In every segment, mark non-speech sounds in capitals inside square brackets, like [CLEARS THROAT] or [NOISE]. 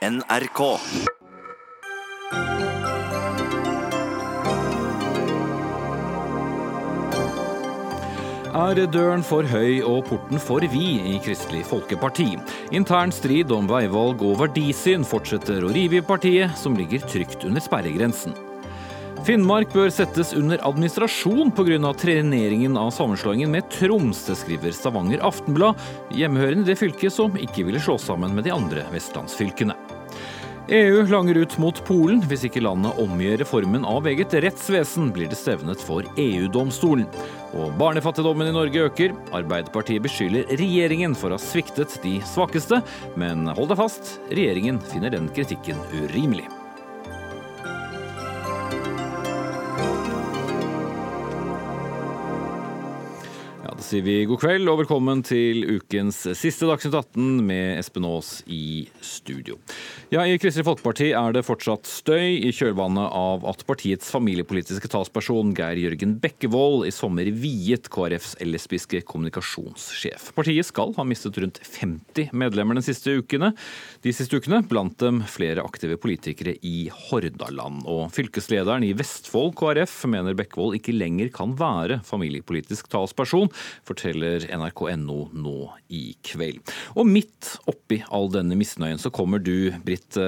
NRK. Er døren for høy og porten for vid i Kristelig Folkeparti? Intern strid om veivalg og verdisyn fortsetter å rive i partiet, som ligger trygt under sperregrensen. Finnmark bør settes under administrasjon pga. treneringen av sammenslåingen med Troms, det skriver Stavanger Aftenblad, hjemmehørende i det fylket som ikke ville slå sammen med de andre vestlandsfylkene. EU langer ut mot Polen. Hvis ikke landet omgjør reformen av eget rettsvesen, blir det stevnet for EU-domstolen. Og barnefattigdommen i Norge øker. Arbeiderpartiet beskylder regjeringen for å ha sviktet de svakeste, men hold deg fast, regjeringen finner den kritikken urimelig. Sier vi god kveld og velkommen til ukens siste Dagsnytt 18 med Espen Aas i studio. Ja, I Kristelig Folkeparti er det fortsatt støy i kjølvannet av at partiets familiepolitiske talsperson Geir Jørgen Bekkevold i sommer viet KrFs lesbiske kommunikasjonssjef. Partiet skal ha mistet rundt 50 medlemmer de siste ukene, de siste ukene, blant dem flere aktive politikere i Hordaland. Og fylkeslederen i Vestfold KrF mener Bekkevold ikke lenger kan være familiepolitisk talsperson forteller NRK.no nå i kveld. Og midt oppi all denne misnøyen så kommer du, Britt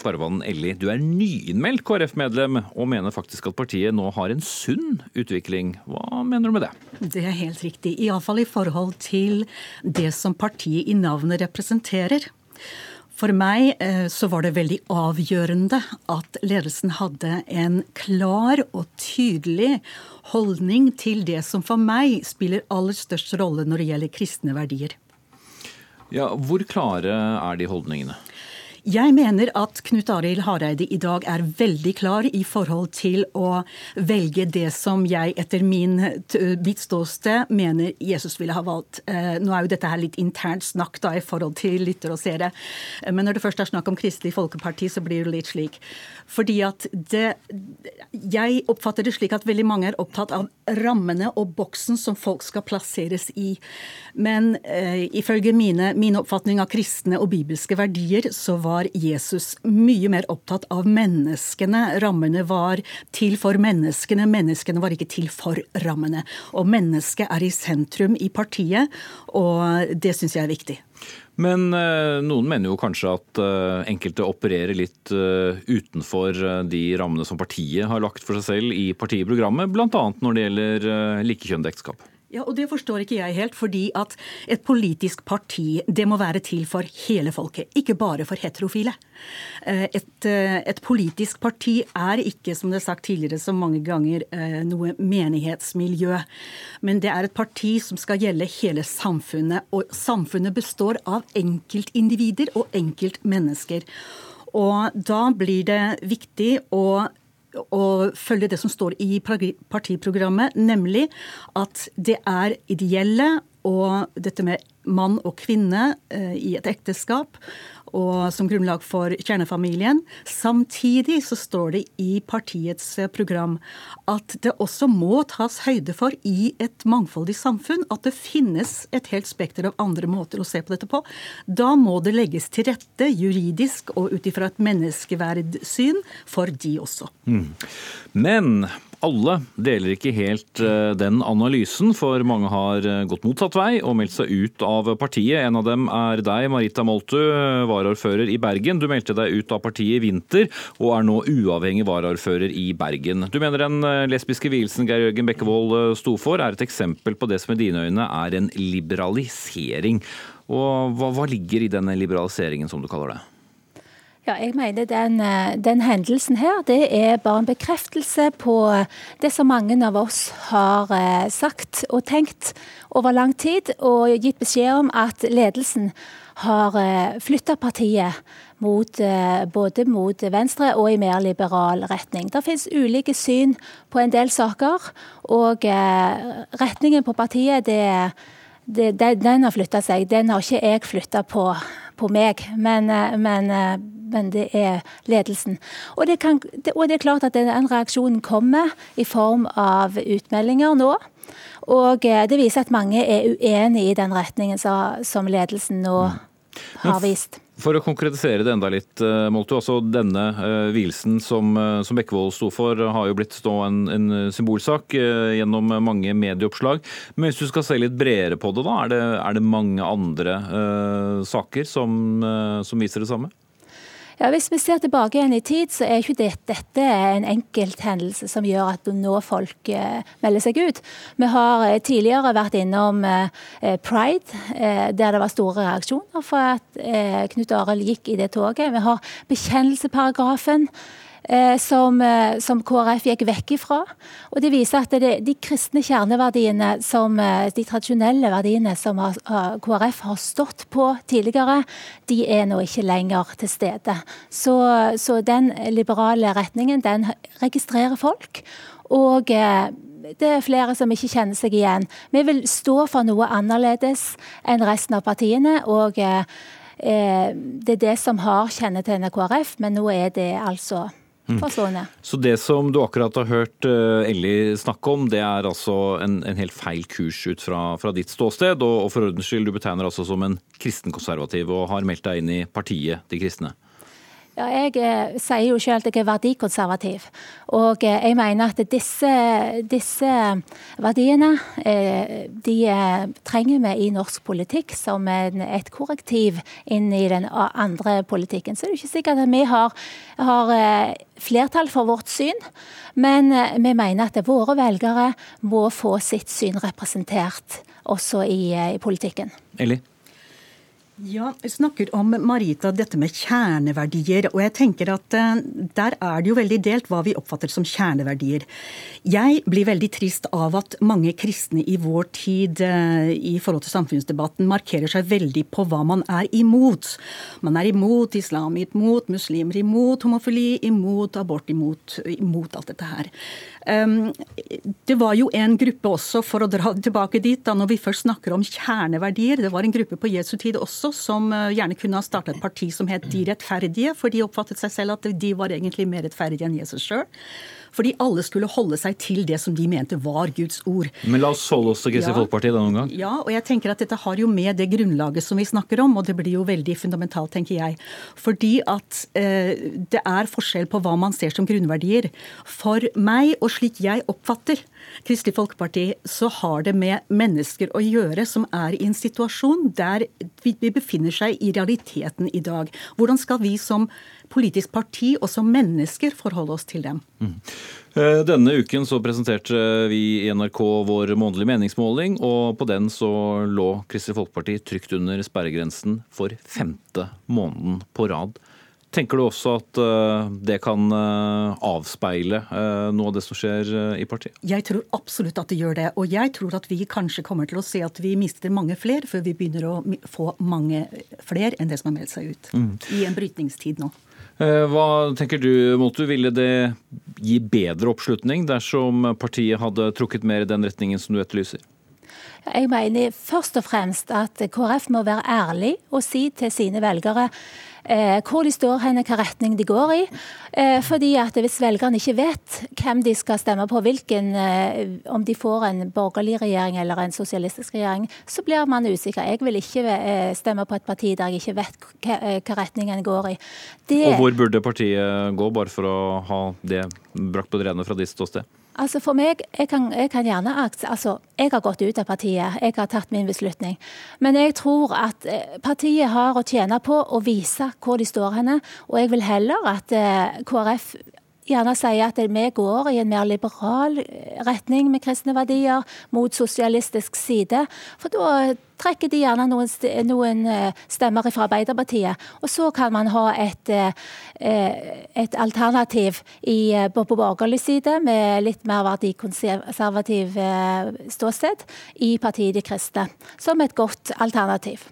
Kvarvann-Elli. Du er nyinnmeldt KrF-medlem og mener faktisk at partiet nå har en sunn utvikling. Hva mener du med det? Det er helt riktig. Iallfall i forhold til det som partiet i navnet representerer. For meg eh, så var det veldig avgjørende at ledelsen hadde en klar og tydelig holdning til det som for meg spiller aller størst rolle når det gjelder kristne verdier. Ja, Hvor klare er de holdningene? Jeg mener at Knut Arild Hareide i dag er veldig klar i forhold til å velge det som jeg etter min, mitt ståsted mener Jesus ville ha valgt. Eh, nå er jo dette her litt internt snakk da i forhold til lyttere og seere, men når det først er snakk om Kristelig Folkeparti, så blir det litt slik. Fordi at det Jeg oppfatter det slik at veldig mange er opptatt av rammene og boksen som folk skal plasseres i. Men eh, ifølge mine, min oppfatning av kristne og bibelske verdier, så var Jesus mye mer opptatt av menneskene. Rammene var til for menneskene, menneskene var ikke til for rammene. Og mennesket er i sentrum i partiet, og det syns jeg er viktig. Men eh, noen mener jo kanskje at eh, enkelte opererer litt eh, utenfor de rammene som partiet har lagt for seg selv i partiprogrammet, bl.a. når det gjelder likekjønnet ekteskap. Ja, og Det forstår ikke jeg helt, fordi at et politisk parti det må være til for hele folket, ikke bare for heterofile. Et, et politisk parti er ikke, som det er sagt tidligere så mange ganger, noe menighetsmiljø. Men det er et parti som skal gjelde hele samfunnet. Og samfunnet består av enkeltindivider og enkeltmennesker. Og da blir det viktig å å følge det som står i partiprogrammet, nemlig at det er ideelle og dette med mann og kvinne eh, i et ekteskap og som grunnlag for kjernefamilien. Samtidig så står det i partiets program at det også må tas høyde for i et mangfoldig samfunn at det finnes et helt spekter av andre måter å se på dette på. Da må det legges til rette juridisk og ut ifra et menneskeverdsyn for de også. Mm. Men alle deler ikke helt eh, den analysen, for mange har eh, gått motsatt vei og meldt seg ut av partiet. En av dem er deg, Marita Moltu, varaordfører i Bergen. Du meldte deg ut av partiet i vinter, og er nå uavhengig varaordfører i Bergen. Du mener den eh, lesbiske vielsen Geir Jørgen Bekkevold sto for, er et eksempel på det som i dine øyne er en liberalisering. Og hva, hva ligger i denne liberaliseringen, som du kaller det? Ja, jeg mener den, eh, den, hendelsen her, det er bare en bekreftelse på det som mange av oss har eh, sagt og tenkt over lang tid, og gitt beskjed om at ledelsen har eh, flytta partiet mot, både mot venstre og i mer liberal retning. Det finnes ulike syn på en del saker, og retningen på partiet, det, det, den har flytta seg. Den har ikke jeg flytta på, på meg. Men, men men det er ledelsen. Og det, kan, og det er klart at den reaksjonen kommer i form av utmeldinger nå. Og eh, det viser at mange er uenig i den retningen som ledelsen nå har vist. For å konkretisere det enda litt, Molto. Altså Denne uh, vielsen som, uh, som Bekkevold sto for, har jo blitt en, en, symbolsak uh, gjennom mange medieoppslag. Men hvis du skal se litt bredere på det, da, er det, er det mange andre uh, saker som, som viser det samme? Ja, Hvis vi ser tilbake igjen i tid, så er ikke det, dette en enkelthendelse som gjør at nå folk eh, melder seg ut. Vi har eh, tidligere vært innom eh, pride, der det var store reaksjoner for at Knut Arild gikk i det toget. Vi har bekjennelsesparagrafen. Eh, som, eh, som, KrF gikk vekk ifra. Og det viser at det, de kristne kjerneverdiene, som, eh, de tradisjonelle verdiene som KrF har stått på tidligere, de er nå ikke lenger til stede. Så, så den liberale retningen, den registrerer folk. Og det er flere som ikke kjenner seg igjen. Vi vil stå for noe annerledes enn resten av partiene. og eh, det er det som har kjennetegnet KrF, men nå er det altså Mm. Så det som du akkurat har hørt Elli snakke om, det er altså en, en helt feil kurs ut fra, fra ditt ståsted. Og, og for ordens skyld, du betegner altså som en kristenkonservativ og har meldt deg inn i partiet De kristne. Ja, jeg eh, sier jo selv at jeg er verdikonservativ. Og eh, jeg mener at disse, disse verdiene eh, de trenger vi i norsk politikk som et korrektiv inn i den andre politikken. Så det er jo ikke sikkert at vi har, har flertall for vårt syn, men vi mener at våre velgere må få sitt syn representert også i, i politikken. Ellie? Ja, Vi snakker om Marita, dette med kjerneverdier. og jeg tenker at uh, Der er det jo veldig delt hva vi oppfatter som kjerneverdier. Jeg blir veldig trist av at mange kristne i vår tid uh, i forhold til samfunnsdebatten markerer seg veldig på hva man er imot. Man er imot islam, imot muslimer, imot homofili, imot abort, imot, imot alt dette her. Um, det var jo en gruppe også, for å dra tilbake dit, da når vi først snakker om kjerneverdier. Det var en gruppe på Jesu tid også som uh, gjerne kunne ha starta et parti som het De rettferdige, for de oppfattet seg selv at de var egentlig mer rettferdige enn Jesus sjøl. Fordi alle skulle holde seg til det som de mente var Guds ord. Men la oss holde oss til Kristelig ja, Folkeparti denne gang. Ja, og jeg tenker at dette har jo med det grunnlaget som vi snakker om, og det blir jo veldig fundamentalt, tenker jeg. Fordi at eh, det er forskjell på hva man ser som grunnverdier. For meg, og slik jeg oppfatter Kristelig Folkeparti, så har det med mennesker å gjøre som er i en situasjon der vi befinner seg i realiteten i dag. Hvordan skal vi som politisk parti og som mennesker forholde oss til dem. Mm. Denne uken så presenterte vi i NRK vår månedlige meningsmåling, og på den så lå Kristelig Folkeparti trygt under sperregrensen for femte måneden på rad. Tenker du også at eh, det kan eh, avspeile noe av det som skjer i partiet? Jeg tror absolutt at det gjør det. Og jeg tror at vi kanskje kommer til å se at vi mister mange flere før vi begynner å få mange flere enn det som har meldt seg ut. Mm. I en brytningstid nå. Eh, hva tenker du, Motu, ville det gi bedre oppslutning dersom partiet hadde trukket mer i den retningen som du etterlyser? Jeg mener først og fremst at KrF må være ærlig og si til sine velgere eh, hvor de står hen, hvilken retning de går i. Eh, fordi at Hvis velgerne ikke vet hvem de skal stemme på, hvilken, eh, om de får en borgerlig regjering eller en sosialistisk regjering, så blir man usikker. Jeg vil ikke eh, stemme på et parti der jeg ikke vet hvilken retning en går i. Det... Og Hvor burde partiet gå, bare for å ha det brakt på det rene fra ditt ståsted? Altså For meg, jeg kan, jeg kan gjerne altså, Jeg har gått ut av partiet, jeg har tatt min beslutning. Men jeg tror at eh, partiet har å tjene på å vise hvor de står henne. Og jeg vil heller at eh, KrF gjerne sier at vi går i en mer liberal retning med kristne verdier, mot sosialistisk side. For da trekker de gjerne noen, noen eh, stemmer fra Arbeiderpartiet. Og så kan man ha et, eh, et alternativ i, på, på borgerlig side med litt mer verdikonservativ ståsted i partiet De kristne, som et godt alternativ.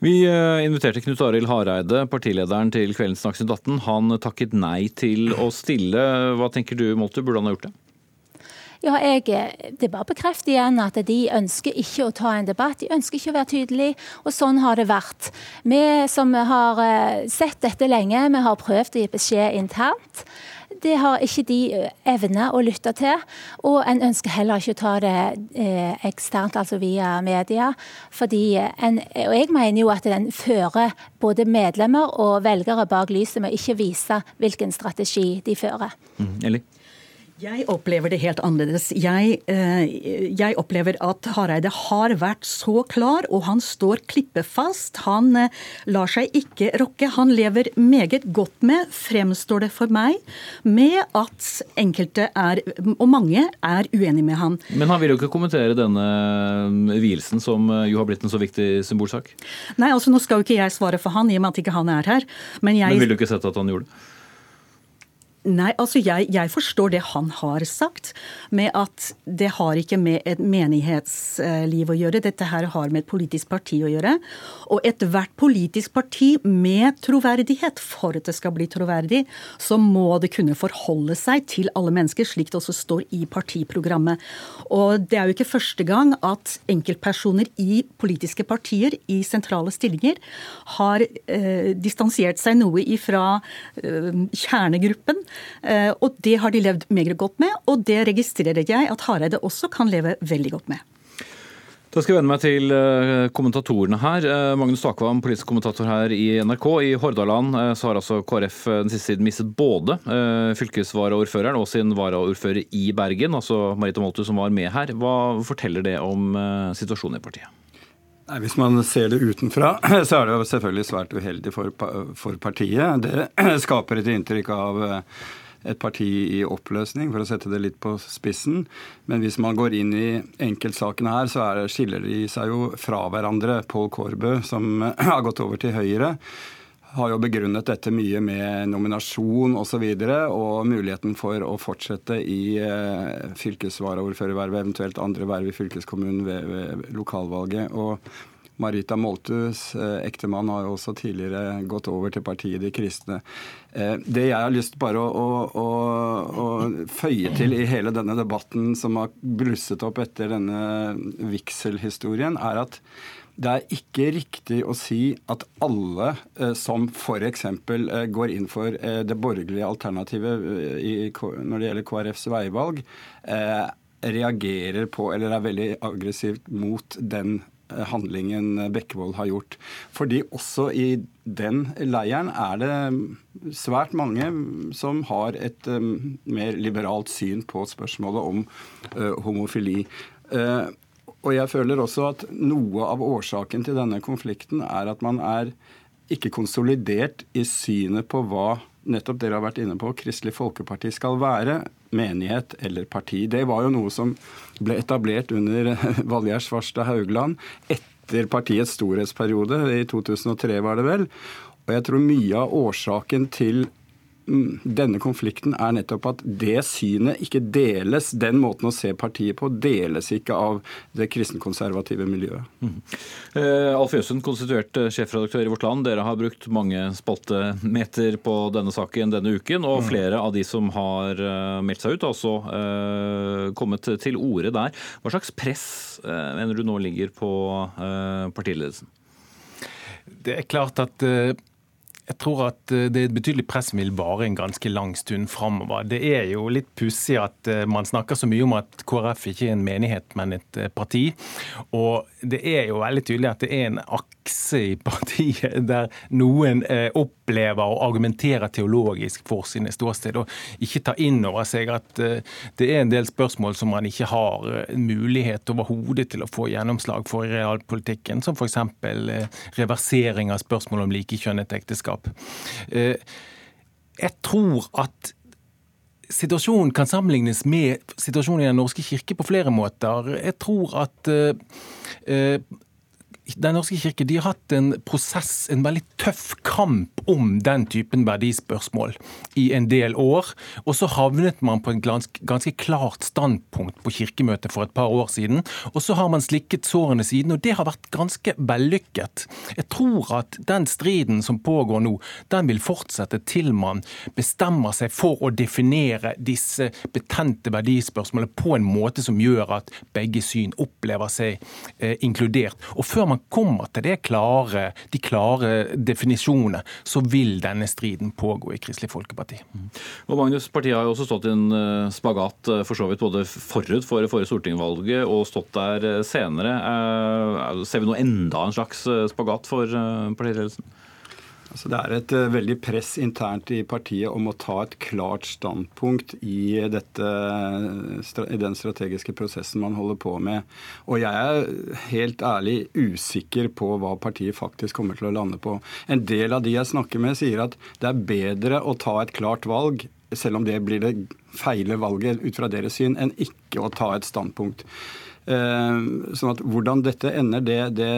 Vi inviterte Knut Arild Hareide, partilederen til kveldens Dagsnytt 18. Han takket nei til å stille. Hva tenker du, Molter, burde han ha gjort det? Ja, jeg, Det bare bekrefter igjen at de ønsker ikke å ta en debatt. De ønsker ikke å være tydelige, og sånn har det vært. Vi som har eh, sett dette lenge, vi har prøvd å gi beskjed internt. Det har ikke de evne å lytte til. Og en ønsker heller ikke å ta det eksternt, altså via media. Fordi en, og jeg mener jo at den fører både medlemmer og velgere bak lyset med ikke vise hvilken strategi de fører. Mm, Eli? Jeg opplever det helt annerledes. Jeg, eh, jeg, opplever at Hareide har vært så klar, og han står klippefast. Han eh, lar seg ikke rokke. Han lever meget godt med, fremstår det for meg, med at enkelte er, og mange, er uenig med han. Men han vil jo ikke kommentere denne eh, vielsen, som jo har blitt en så viktig symbolsak? Nei, altså nå skal jo ikke jeg svare for han, i og med at ikke han er her. Men, jeg... men vil du ikke sett at han gjorde det? Nei, altså jeg, jeg, forstår det han har sagt, med at det har ikke med et menighetsliv å gjøre. Dette her har med et politisk parti å gjøre. Og ethvert politisk parti med troverdighet, for at det skal bli troverdig, så må det kunne forholde seg til alle mennesker, slik det også står i partiprogrammet. Og det er jo ikke første gang at enkeltpersoner i politiske partier i sentrale stillinger har eh, distansert seg noe ifra eh, kjernegruppen og det har de levd meget godt med, og det registrerer jeg at Hareide også kan leve veldig godt med. Da skal jeg vende meg til eh, kommentatorene her. Eh, Magnus Takvam, politisk kommentator her i NRK. I Hordaland så har altså KrF den siste tiden mistet både fylkesvaraordføreren og sin varaordfører i Bergen, altså Marita Moltu som var med her. Hva forteller det om situasjonen i partiet? Nei, Hvis man ser det utenfra, [CLEARS THROAT] så er det jo selvfølgelig svært uheldig for, for partiet. Det [CLEARS THROAT] skaper et inntrykk av eh, et parti i oppløsning, for å sette det litt på spissen. Men hvis man går inn i enkeltsakene her, så det, skiller de seg jo fra hverandre. Pål Kårbø, som [CLEARS THROAT] har gått over til Høyre, har jo begrunnet dette mye med nominasjon osv. Og, så videre, og muligheten for å fortsette i eh, fylkesvaraordførervervet, eventuelt andre verv i fylkeskommunen ved, ved lokalvalget. Og Marita Moltus, eh, ektemann, har jo også tidligere gått over til partiet De kristne. Eh, det jeg har lyst bare å, å, å, å, føye til i hele denne debatten som har blusset opp etter denne vigselhistorien, er at det er ikke riktig å si at alle eh, som f.eks. Eh, går inn for eh, det borgerlige alternativet eh, når det gjelder KrFs veivalg, reagerer på eller er veldig aggressivt mot den handlingen Bekkevold har gjort. Fordi også i den leiren er det svært mange som har et um, mer liberalt syn på spørsmålet om homofili. Og jeg føler også at noe av årsaken til denne konflikten er at man er ikke konsolidert i synet på hva nettopp dere har vært inne på, Kristelig Folkeparti skal være, menighet eller parti. Det var jo noe som ble etablert under [LAUGHS] Valgjerd Svarstad Haugland etter partiets storhetsperiode, i 2003 var det vel. Og jeg tror mye av årsaken til denne konflikten er nettopp at det synet ikke deles. Den måten å se partiet på deles ikke av det kristenkonservative miljøet. Mm. Uh, Alf Jøssen, konstituert eh, sjefredaktør i Vårt Land. Dere har brukt mange spaltemeter på denne saken denne uken. Og mm. flere av de som har uh, meldt seg ut, har også uh, kommet til orde der. Hva slags press mener du nå ligger på partiledelsen? Det er klart at jeg tror at eh, det er et betydelig press som vil vare en ganske lang stund framover. Det er jo litt pussig at eh, man snakker så mye om at KrF ikke er en menighet, men et eh, parti. Og det er jo veldig tydelig at det er en akse i partiet [LAUGHS] der noen opplever og argumenterer teologisk for sine ståsted, og ikke tar inn over seg at det er en del spørsmål som man ikke har mulighet overhodet til å få gjennomslag for i realpolitikken, som f.eks. reversering av spørsmål om likekjønnet ekteskap kunnskap. Eh, jeg tror at situasjonen kan sammenlignes med situasjonen i Den norske kirke på flere måter. Jeg tror at eh, eh, den norske kirke de har hatt en prosess, en veldig tøff kamp om den typen verdispørsmål i en del år. Og så havnet man på et ganske, klart standpunkt på kirkemøtet for et par år siden. Og så har man slikket sårene siden, og det har vært ganske vellykket. Jeg tror at den striden som pågår nå, den vil fortsette til man bestemmer seg for å definere disse betente verdispørsmålene på en måte som gjør at begge syn opplever seg eh, inkludert. Og før man man kommer til klare, de klare definisjonene, så vil denne striden pågå i Kristelig Folkeparti. Og Magnus, Partiet har jo også stått i en eh, spagat for så vidt både forut for forrige stortingsvalget og stått der senere. Ser vi nå enda en slags spagat for partiledelsen? Altså det er et uh, veldig press internt i partiet om å ta et klart standpunkt i, dette, i, den strategiske prosessen man holder på med. Og jeg er helt ærlig usikker på hva partiet faktisk kommer til å lande på. En del av de jeg snakker med, sier at det er bedre å ta et klart valg selv om det blir det feile valget ut fra deres syn, enn ikke å ta et standpunkt. Eh, sånn at Hvordan dette ender, det, det,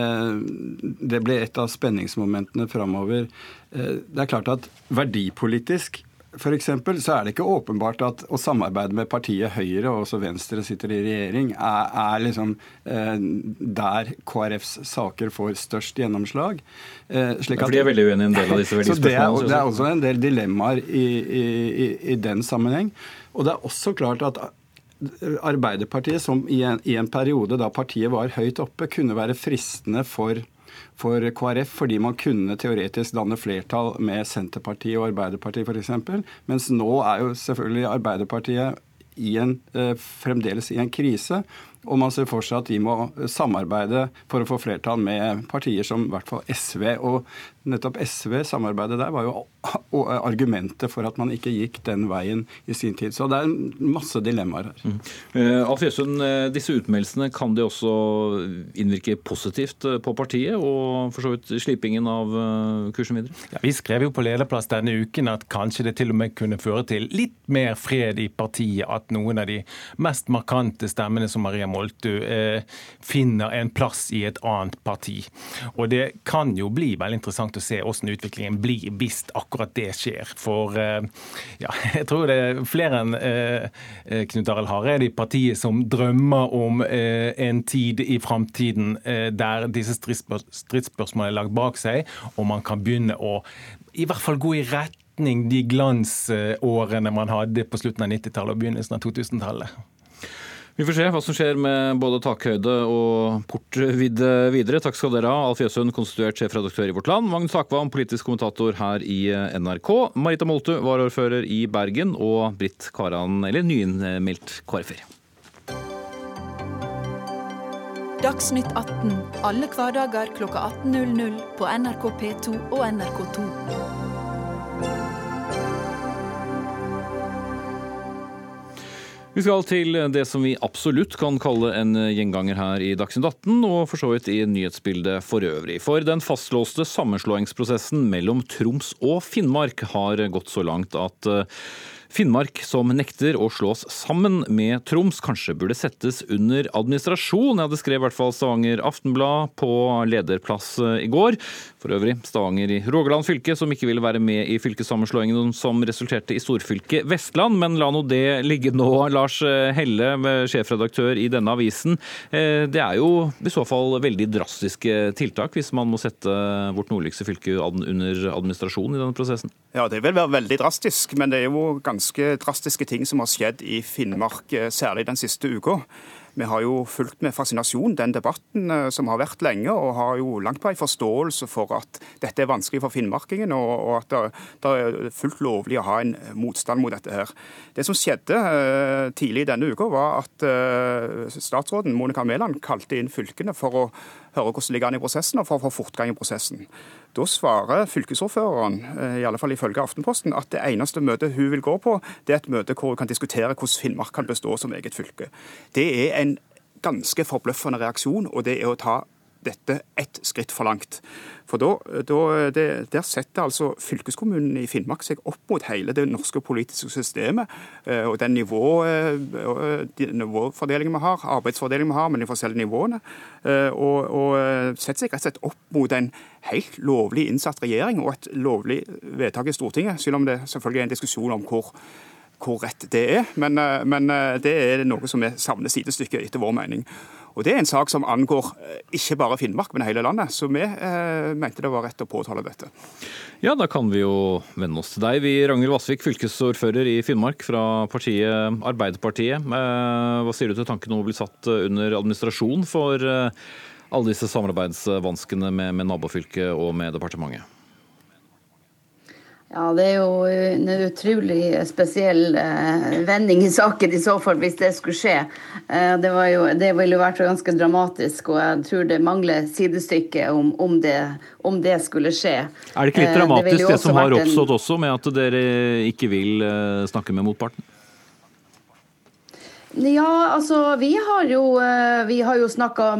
det blir et av spenningsmomentene framover. Eh, det er klart at verdipolitisk for eksempel, så er det ikke åpenbart at å samarbeide med partiet Høyre, og også Venstre sitter i regjering, er, er liksom eh, der KrFs saker får størst gjennomslag. Eh, slik at, for de er veldig uenige i en del av disse [LAUGHS] verdispørsmålene? Det det er også en del dilemmaer i, i, i, i den sammenheng. Og det er også klart at Arbeiderpartiet, som i en, i en, periode da partiet var høyt oppe, kunne være fristende for, for KrF, fordi man kunne teoretisk danne flertall med Senterpartiet og Arbeiderpartiet f.eks. Mens nå er jo selvfølgelig Arbeiderpartiet i en, eh, fremdeles i en krise. Og man ser for seg at de må samarbeide for å få flertall med partier som i hvert fall SV. Og nettopp SV, samarbeidet der, var jo argumentet for at man ikke gikk den veien i sin tid. Så det er masse dilemmaer her. Mm. Uh, Alf Jøsund, uh, disse utmeldelsene kan de også innvirke positivt uh, på partiet, og for så vidt slipingen av kursen videre? Ja, vi skrev jo på lederplass denne uken at kanskje det til og med kunne føre til litt mer fred i partiet. At noen av de mest markante stemmene som Maria Moltu finner en plass i et annet parti. Og det kan jo bli veldig interessant å se hvordan utviklingen blir hvis akkurat det skjer. For eh, ja, [LAUGHS] jeg tror det er flere enn eh, eh, Knut Arild Hareide i partiet som drømmer om en tid i framtiden der disse stridsspørsmålene er lagt bak seg, og man kan begynne å i hvert fall gå i retning de glansårene man hadde på slutten av 90-tallet og begynnelsen av 2000-tallet. Vi får se hva som skjer med både takhøyde og portvidde videre. Takk skal dere ha, Alf Jøsund, konstituert sjefredaktør i Vårt Land, Magnus Takvam, politisk kommentator her i NRK, Marita Moltu, varaordfører i Bergen, og Britt Karan, eller nyinnmeldt KrF-er. Dagsnytt 18 alle hverdager kl 18.00 på NRK P2 og NRK2. Vi skal til det som vi absolutt kan kalle en gjenganger her i Dagsnytt 18, og for så vidt i nyhetsbildet for øvrig. For den fastlåste sammenslåingsprosessen mellom Troms og Finnmark har gått så langt at Finnmark, som nekter å slås sammen med Troms, kanskje burde settes under administrasjon. Ja, det skrev i hvert fall Stavanger Aftenblad på lederplass eh, i går. For øvrig Stavanger i Rogaland fylke, som ikke ville være med i fylkessammenslåingen som resulterte i storfylket Vestland. Men la nå det ligge nå. Lars Helle, sjefredaktør i denne avisen. Eh, det er jo i så fall veldig drastiske tiltak hvis man må sette vårt nordligste fylke under administrasjon i denne prosessen? Ja, det vil være veldig drastisk, men det er jo ganske drastiske ting som har skjedd i Finnmark, eh, særlig den siste uka. Vi har jo fulgt med fascinasjon den debatten eh, som har vært lenge, og har jo langt på en forståelse for at dette er vanskelig for finnmarkingen, og at det er fullt lovlig å ha en motstand mot dette her. Det som skjedde eh, tidlig denne uka, var at statsråden Monica Mæland kalte inn fylkene for å høre hvordan det ligger an i prosessen, og for å få fortgang i prosessen. Da svarer fylkesordføreren, eh, i alle fall ifølge Aftenposten, at det eneste møtet hun vil gå på, det er et møte hvor hun kan diskutere hvordan Finnmark kan bestå som eget fylke. Det er en ganske forbløffende reaksjon, og det er å ta dette ett skritt for langt. For da, da det, Der setter altså fylkeskommunen i Finnmark seg opp mot hele det norske politiske systemet eh, og den nivå, eh, nivåfordelingen vi har, arbeidsfordelingen vi har med de forskjellige nivåene. Eh, og, og setter seg rett og slett opp mot en helt lovlig innsatt regjering og et lovlig vedtak i Stortinget, selv om det selvfølgelig er en diskusjon om hvor hvor rett det er, men, men det er noe som vi savner sidestykke, etter vår mening. Og Det er en sak som angår eh, ikke bare Finnmark, men hele landet. Så vi eh, mente det var rett å påtale dette. Ja, da kan vi jo vende oss til deg. Vi Ragnhild Vassvik, fylkesordfører i Finnmark fra partiet Arbeiderpartiet. Eh, hva sier du til tanken om å bli satt under administrasjon for eh, alle disse samarbeidsvanskene med, med nabofylket og med departementet? Ja, Det er jo en utrolig spesiell eh, vending i saken i så fall, hvis det skulle skje. Eh, det, jo, det, ville jo vært ganske dramatisk, og jeg tror det mangler sidestykke om, om, det, om det, skulle skje. Er det ikke litt dramatisk det, det som har oppstått også, med at dere ikke vil snakke med motparten? Ja, altså vi har jo, eh, vi jo snakka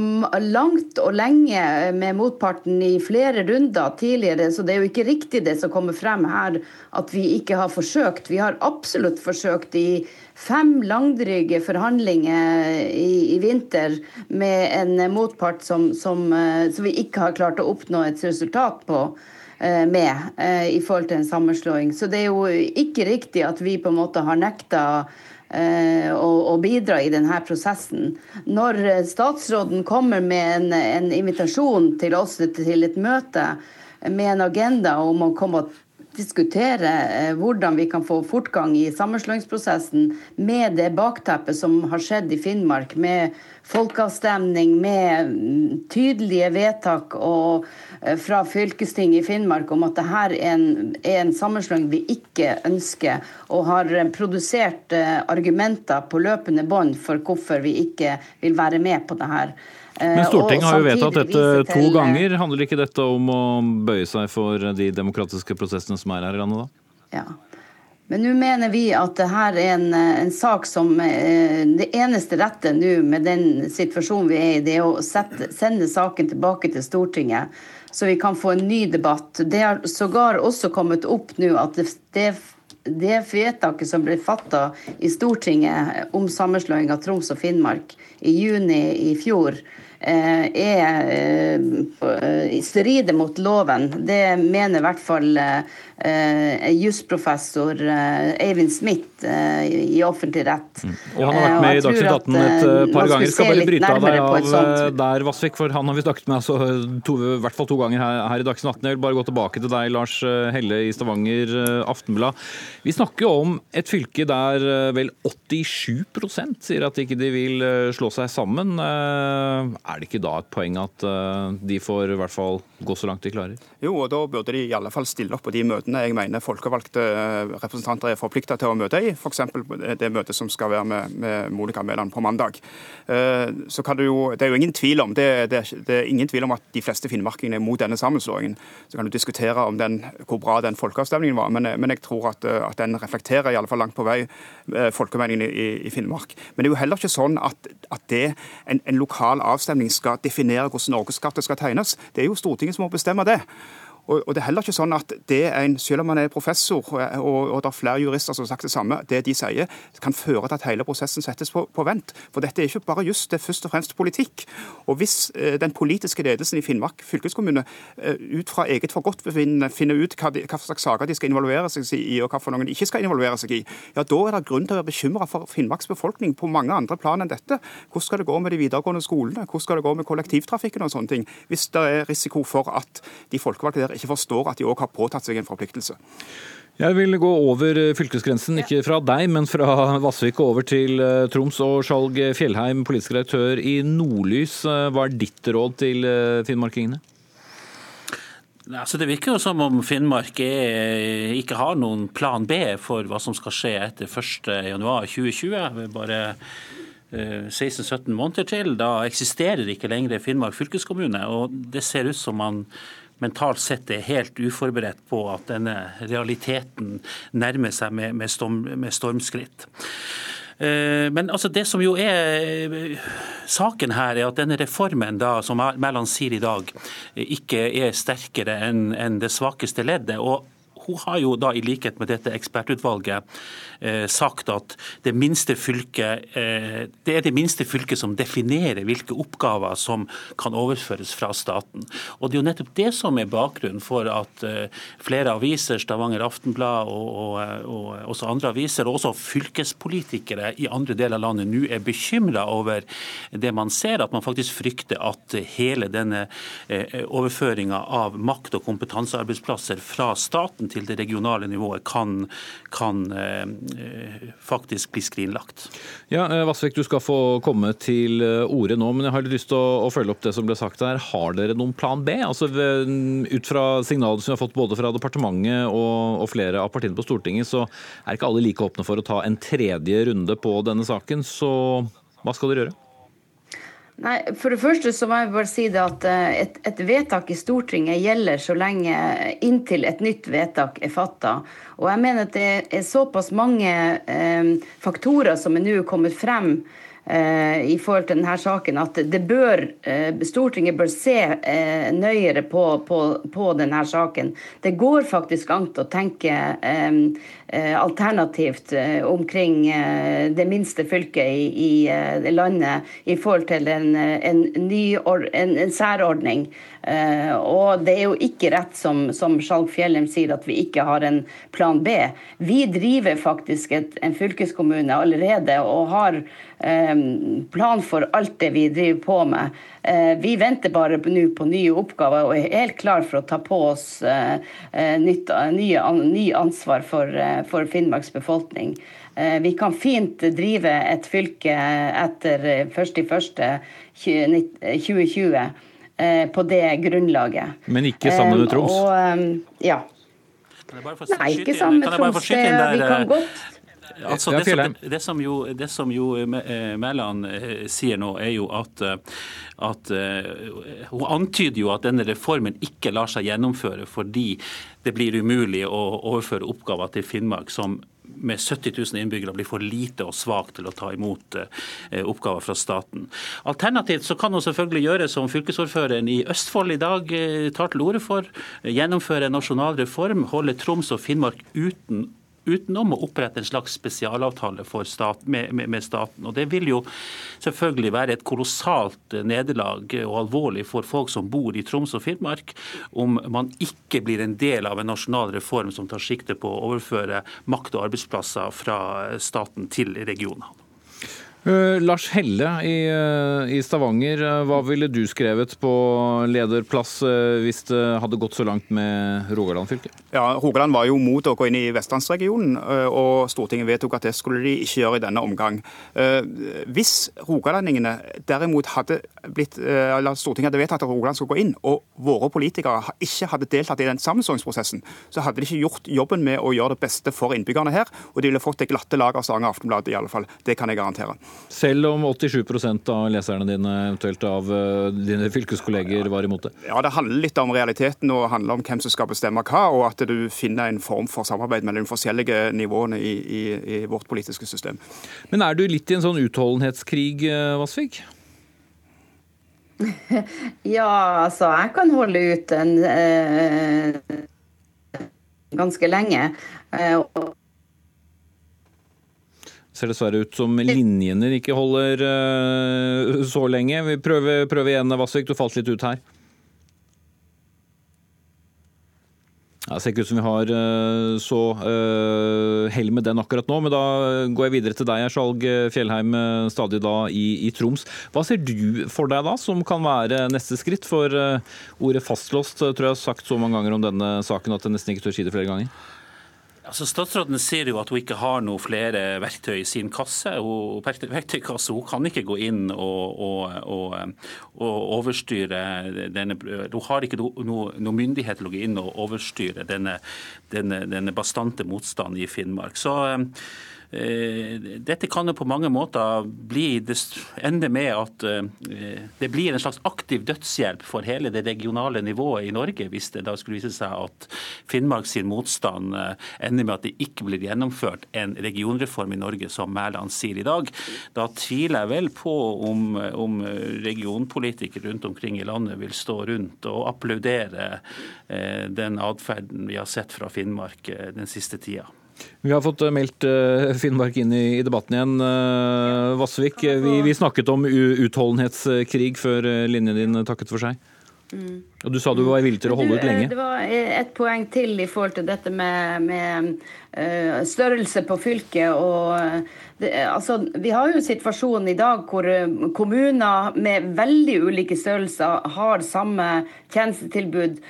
langt og lenge med motparten i flere runder tidligere, så det er jo ikke riktig det som kommer frem her at vi ikke har forsøkt. Vi har absolutt forsøkt i fem langdryge forhandlinger i, i vinter med en motpart som, som, eh, som, vi ikke har klart å oppnå et resultat på eh, med i forhold til en sammenslåing. Så det er jo ikke riktig at vi på en måte har nekta og, eh, bidra i denne prosessen. Når statsråden kommer med en, en, invitasjon til oss til et møte med en agenda om å komme og diskutere eh, hvordan vi kan få fortgang i sammenslåingsprosessen med det bakteppet som har skjedd i Finnmark, med folkeavstemning, med mm, tydelige vedtak og Eh, fra fylkestinget i Finnmark om at dette er en, er en sammenslåing vi ikke ønsker, og har eh, produsert argumenter på løpende bånd for hvorfor vi ikke vil være med på det her. Men Stortinget har jo vedtatt dette to ganger. Handler ikke dette om å bøye seg for de demokratiske prosessene som er her i landet, da? Ja. Men nå mener vi at det her er en, en sak som Det eneste rette nå med den situasjonen vi er i, det er å sette, sende saken tilbake til Stortinget så vi kan få en ny debatt. Det har sågar også kommet opp nå at det, det, det vedtaket som ble fatta i Stortinget om sammenslåing av Troms og Finnmark i juni i fjor, eh, er eh, strider mot loven. Det mener i hvert fall eh, jusprofessor Eivind Smith i offentlig rett. Mm. Og Han har vært med i Dagsnytt 18 et par ganger. Skal bare bryte av deg av der, Vassvik, for han har vi snakket med altså, to, i hvert fall to ganger her, her i Dagsnytt 18. Jeg vil bare gå tilbake til deg, Lars Helle i Stavanger Aftenblad. Vi snakker jo om et fylke der vel 87 sier at ikke de vil slå seg sammen. Er det ikke da et poeng at de får i hvert fall gå så langt de klarer? Jo, og da burde de i alle fall stille opp på de møtene jeg mener folkevalgte representanter er forplikta til å møte i f.eks. det møtet som skal være med, Monica Mæland på mandag. Eh, så kan du jo, det er jo ingen tvil om det, det, det, er ingen tvil om at de fleste finnmarkingene er mot denne sammenslåingen. Så kan du diskutere om den, hvor bra den folkeavstemningen var, men, men, jeg tror at, at den reflekterer i alle fall langt på vei eh, folkemeningen i, i, Finnmark. Men det er jo heller ikke sånn at, at det, en, en lokal avstemning skal definere hvordan norgeskartet skal tegnes. Det er jo Stortinget som må bestemme det. Og, og, det er heller ikke sånn at det en, selv om man er professor, og, og, det er flere jurister som har sagt det samme, det de sier, kan føre til at hele prosessen settes på, på vent. For dette er ikke bare just, det er først og fremst politikk. Og hvis eh, den politiske ledelsen i Finnmark fylkeskommune eh, ut fra eget forgodtbefinnende finner ut hva, de, hva, slags saker de skal involvere seg i, og hva for noen de ikke skal involvere seg i, ja da er det grunn til å være bekymra for Finnmarks befolkning på mange andre plan enn dette. Hvordan skal det gå med de videregående skolene? Hvordan skal det gå med kollektivtrafikken og sånne ting? Hvis det er risiko for at de folkevalgte der ikke forstår at de òg har påtatt seg en forpliktelse. Jeg vil gå over fylkesgrensen, ikke fra deg, men fra [LAUGHS] Vassvik og over til eh, Troms. Og Skjalg Fjellheim, politisk redaktør i Nordlys. Eh, hva er ditt råd til eh, finnmarkingene? Altså det virker jo som om Finnmark er, ikke har noen plan B for hva som skal skje etter 1.1.2020. Bare 16-17 måneder til. Da eksisterer ikke lenger Finnmark fylkeskommune. og Det ser ut som man mentalt sett er helt uforberedt på at denne realiteten nærmer seg med, med, storm, med stormskritt. Eh, men altså det som jo er eh, saken her, er at denne reformen da, som Mæland sier i dag, ikke er sterkere enn det svakeste leddet. og hun har jo da, i likhet med dette ekspertutvalget, eh, sagt at det, minste fylket, eh, det er det minste fylket som definerer hvilke oppgaver som kan overføres fra staten. Og Det er jo nettopp det som er bakgrunnen for at eh, flere aviser, Stavanger Aftenblad og, og, og også andre aviser, og også fylkespolitikere i andre deler av landet nå er bekymra over det man ser, at man faktisk frykter at hele denne overføringa av makt- og kompetansearbeidsplasser fra staten til det regionale nivået kan, kan faktisk bli skrinlagt. Ja, Vassvik, du skal få komme til ordet nå, men jeg har lyst til å, å følge opp det som ble sagt her. Har dere noen plan B? Altså, ut fra signalene som vi har fått både fra departementet og, og flere av partiene på Stortinget, så er ikke alle like åpne for å ta en tredje runde på denne saken. Så hva skal dere gjøre? Nei, For det første så må jeg bare si det at eh, et, et vedtak i Stortinget gjelder så lenge inntil et nytt vedtak er fatta. Og jeg mener at det er såpass mange eh, faktorer som er nå kommet frem Eh, i forhold til denne saken at det bør, eh, Stortinget bør se nøyere på, på, på denne saken. Det går faktisk an å tenke alternativt omkring det minste fylket i, i landet i forhold til en, en, ny, en, en særordning. Og det er jo ikke rett som, som Skjalg Fjellheim sier, at vi ikke har en plan B. Vi driver faktisk et, en fylkeskommune allerede og har Eh, plan for alt det vi driver på med. Eh, vi venter bare nå på nye oppgaver og er helt klar for å ta på oss eh, nytt, nye, ny ansvar for, for Finnmarks befolkning. Vi kan fint drive et fylke etter 1.1.2020 på det grunnlaget. Men ikke sammen med Troms? Og, ja. Nei, ikke sammen med Troms. Vi kan godt Altså, det, som, det, som jo, det som jo eh, Mæland eh, sier nå, er jo at, eh, at Hun antyder jo at denne reformen ikke lar seg gjennomføre fordi det blir umulig å overføre oppgaver til Finnmark som med 70 000 innbyggere blir for lite og svak til å ta imot oppgaver fra staten. Alternativt så kan hun selvfølgelig gjøre som fylkesordføreren i Østfold i dag tar til orde for. Gjennomføre en nasjonal reform, holde Troms og Finnmark uten utenom å opprette en slags spesialavtale stat, med, med, med, staten. Og Det vil jo selvfølgelig være et kolossalt nederlag og alvorlig for folk som bor i Troms og Finnmark, om man ikke blir en del av en nasjonal reform som tar sikte på å overføre makt og arbeidsplasser fra staten til regionene. Uh, Lars Helle i, uh, i Stavanger, uh, hva ville du skrevet på lederplass hvis det hadde gått så langt med Rogaland fylke? Ja, Rogaland var jo mot å gå inn i vestlandsregionen, og Stortinget vedtok at det skulle de ikke gjøre i denne omgang. Hvis rogalendingene derimot hadde blitt, eller Stortinget hadde vedtatt at Rogaland skulle gå inn, og våre politikere ikke hadde deltatt i den sammenslåingsprosessen, så hadde de ikke gjort jobben med å gjøre det beste for innbyggerne her, og de ville fått det glatte lag av Stavanger Aftenblad i alle fall. Det kan jeg garantere. Selv om 87% av leserne dine, eventuelt av eh, dine fylkeskolleger, var imot det? Ja, det handler litt om realiteten og handler om hvem som skal bestemme hva, og at du finner en form for samarbeid mellom de forskjellige nivåene i, i, i vårt politiske system. Men er du litt i en sånn utholdenhetskrig, eh, Vassvik? [LAUGHS] ja, altså jeg kan holde ut en eh, ganske lenge. Eh, og ser dessverre ut som linjene ikke holder uh, så lenge. Vi prøver, prøver igjen, Vassvik. Du falt litt ut her. Det ser ikke ut som vi har uh, så uh, hell med den akkurat nå, men da går jeg videre til deg, Skjalg Fjellheim, stadig da i, i, Troms. Hva ser du for deg da, som kan være neste skritt? For ordet fastlåst tror jeg har sagt så mange ganger om denne saken at jeg nesten ikke tør si det flere ganger. Altså, statsråden sier jo at hun ikke har noe flere verktøy i sin kasse. Hun, verktøykasse. Hun kan ikke gå inn og, og, og, og overstyre denne Hun har ikke noe, noe, myndighet til å gå inn og overstyre denne, denne, denne bastante motstanden i Finnmark. Så dette kan jo på mange måter bli, ende med at eh, det blir en slags aktiv dødshjelp for hele det regionale nivået i Norge, hvis det da skulle vise seg at Finnmark sin motstand eh, ender med at det ikke blir gjennomført en regionreform i Norge, som Mæland sier i dag. Da tviler jeg vel på om, om regionpolitikere rundt omkring i landet vil stå rundt og applaudere den atferden vi har sett fra Finnmark den siste tida. Vi har fått eh, meldt eh, Finnmark inn i debatten igjen. Eh, Vassvik, vi, vi, snakket om utholdenhetskrig før linjen din takket for seg. Mm. Og Du sa du var villig til å holde ut lenge. Det var et poeng til i forhold til dette med, med uh, størrelse på fylket. og det, altså, Vi har jo situasjonen i dag hvor kommuner med veldig ulike størrelser har samme tjenestetilbud.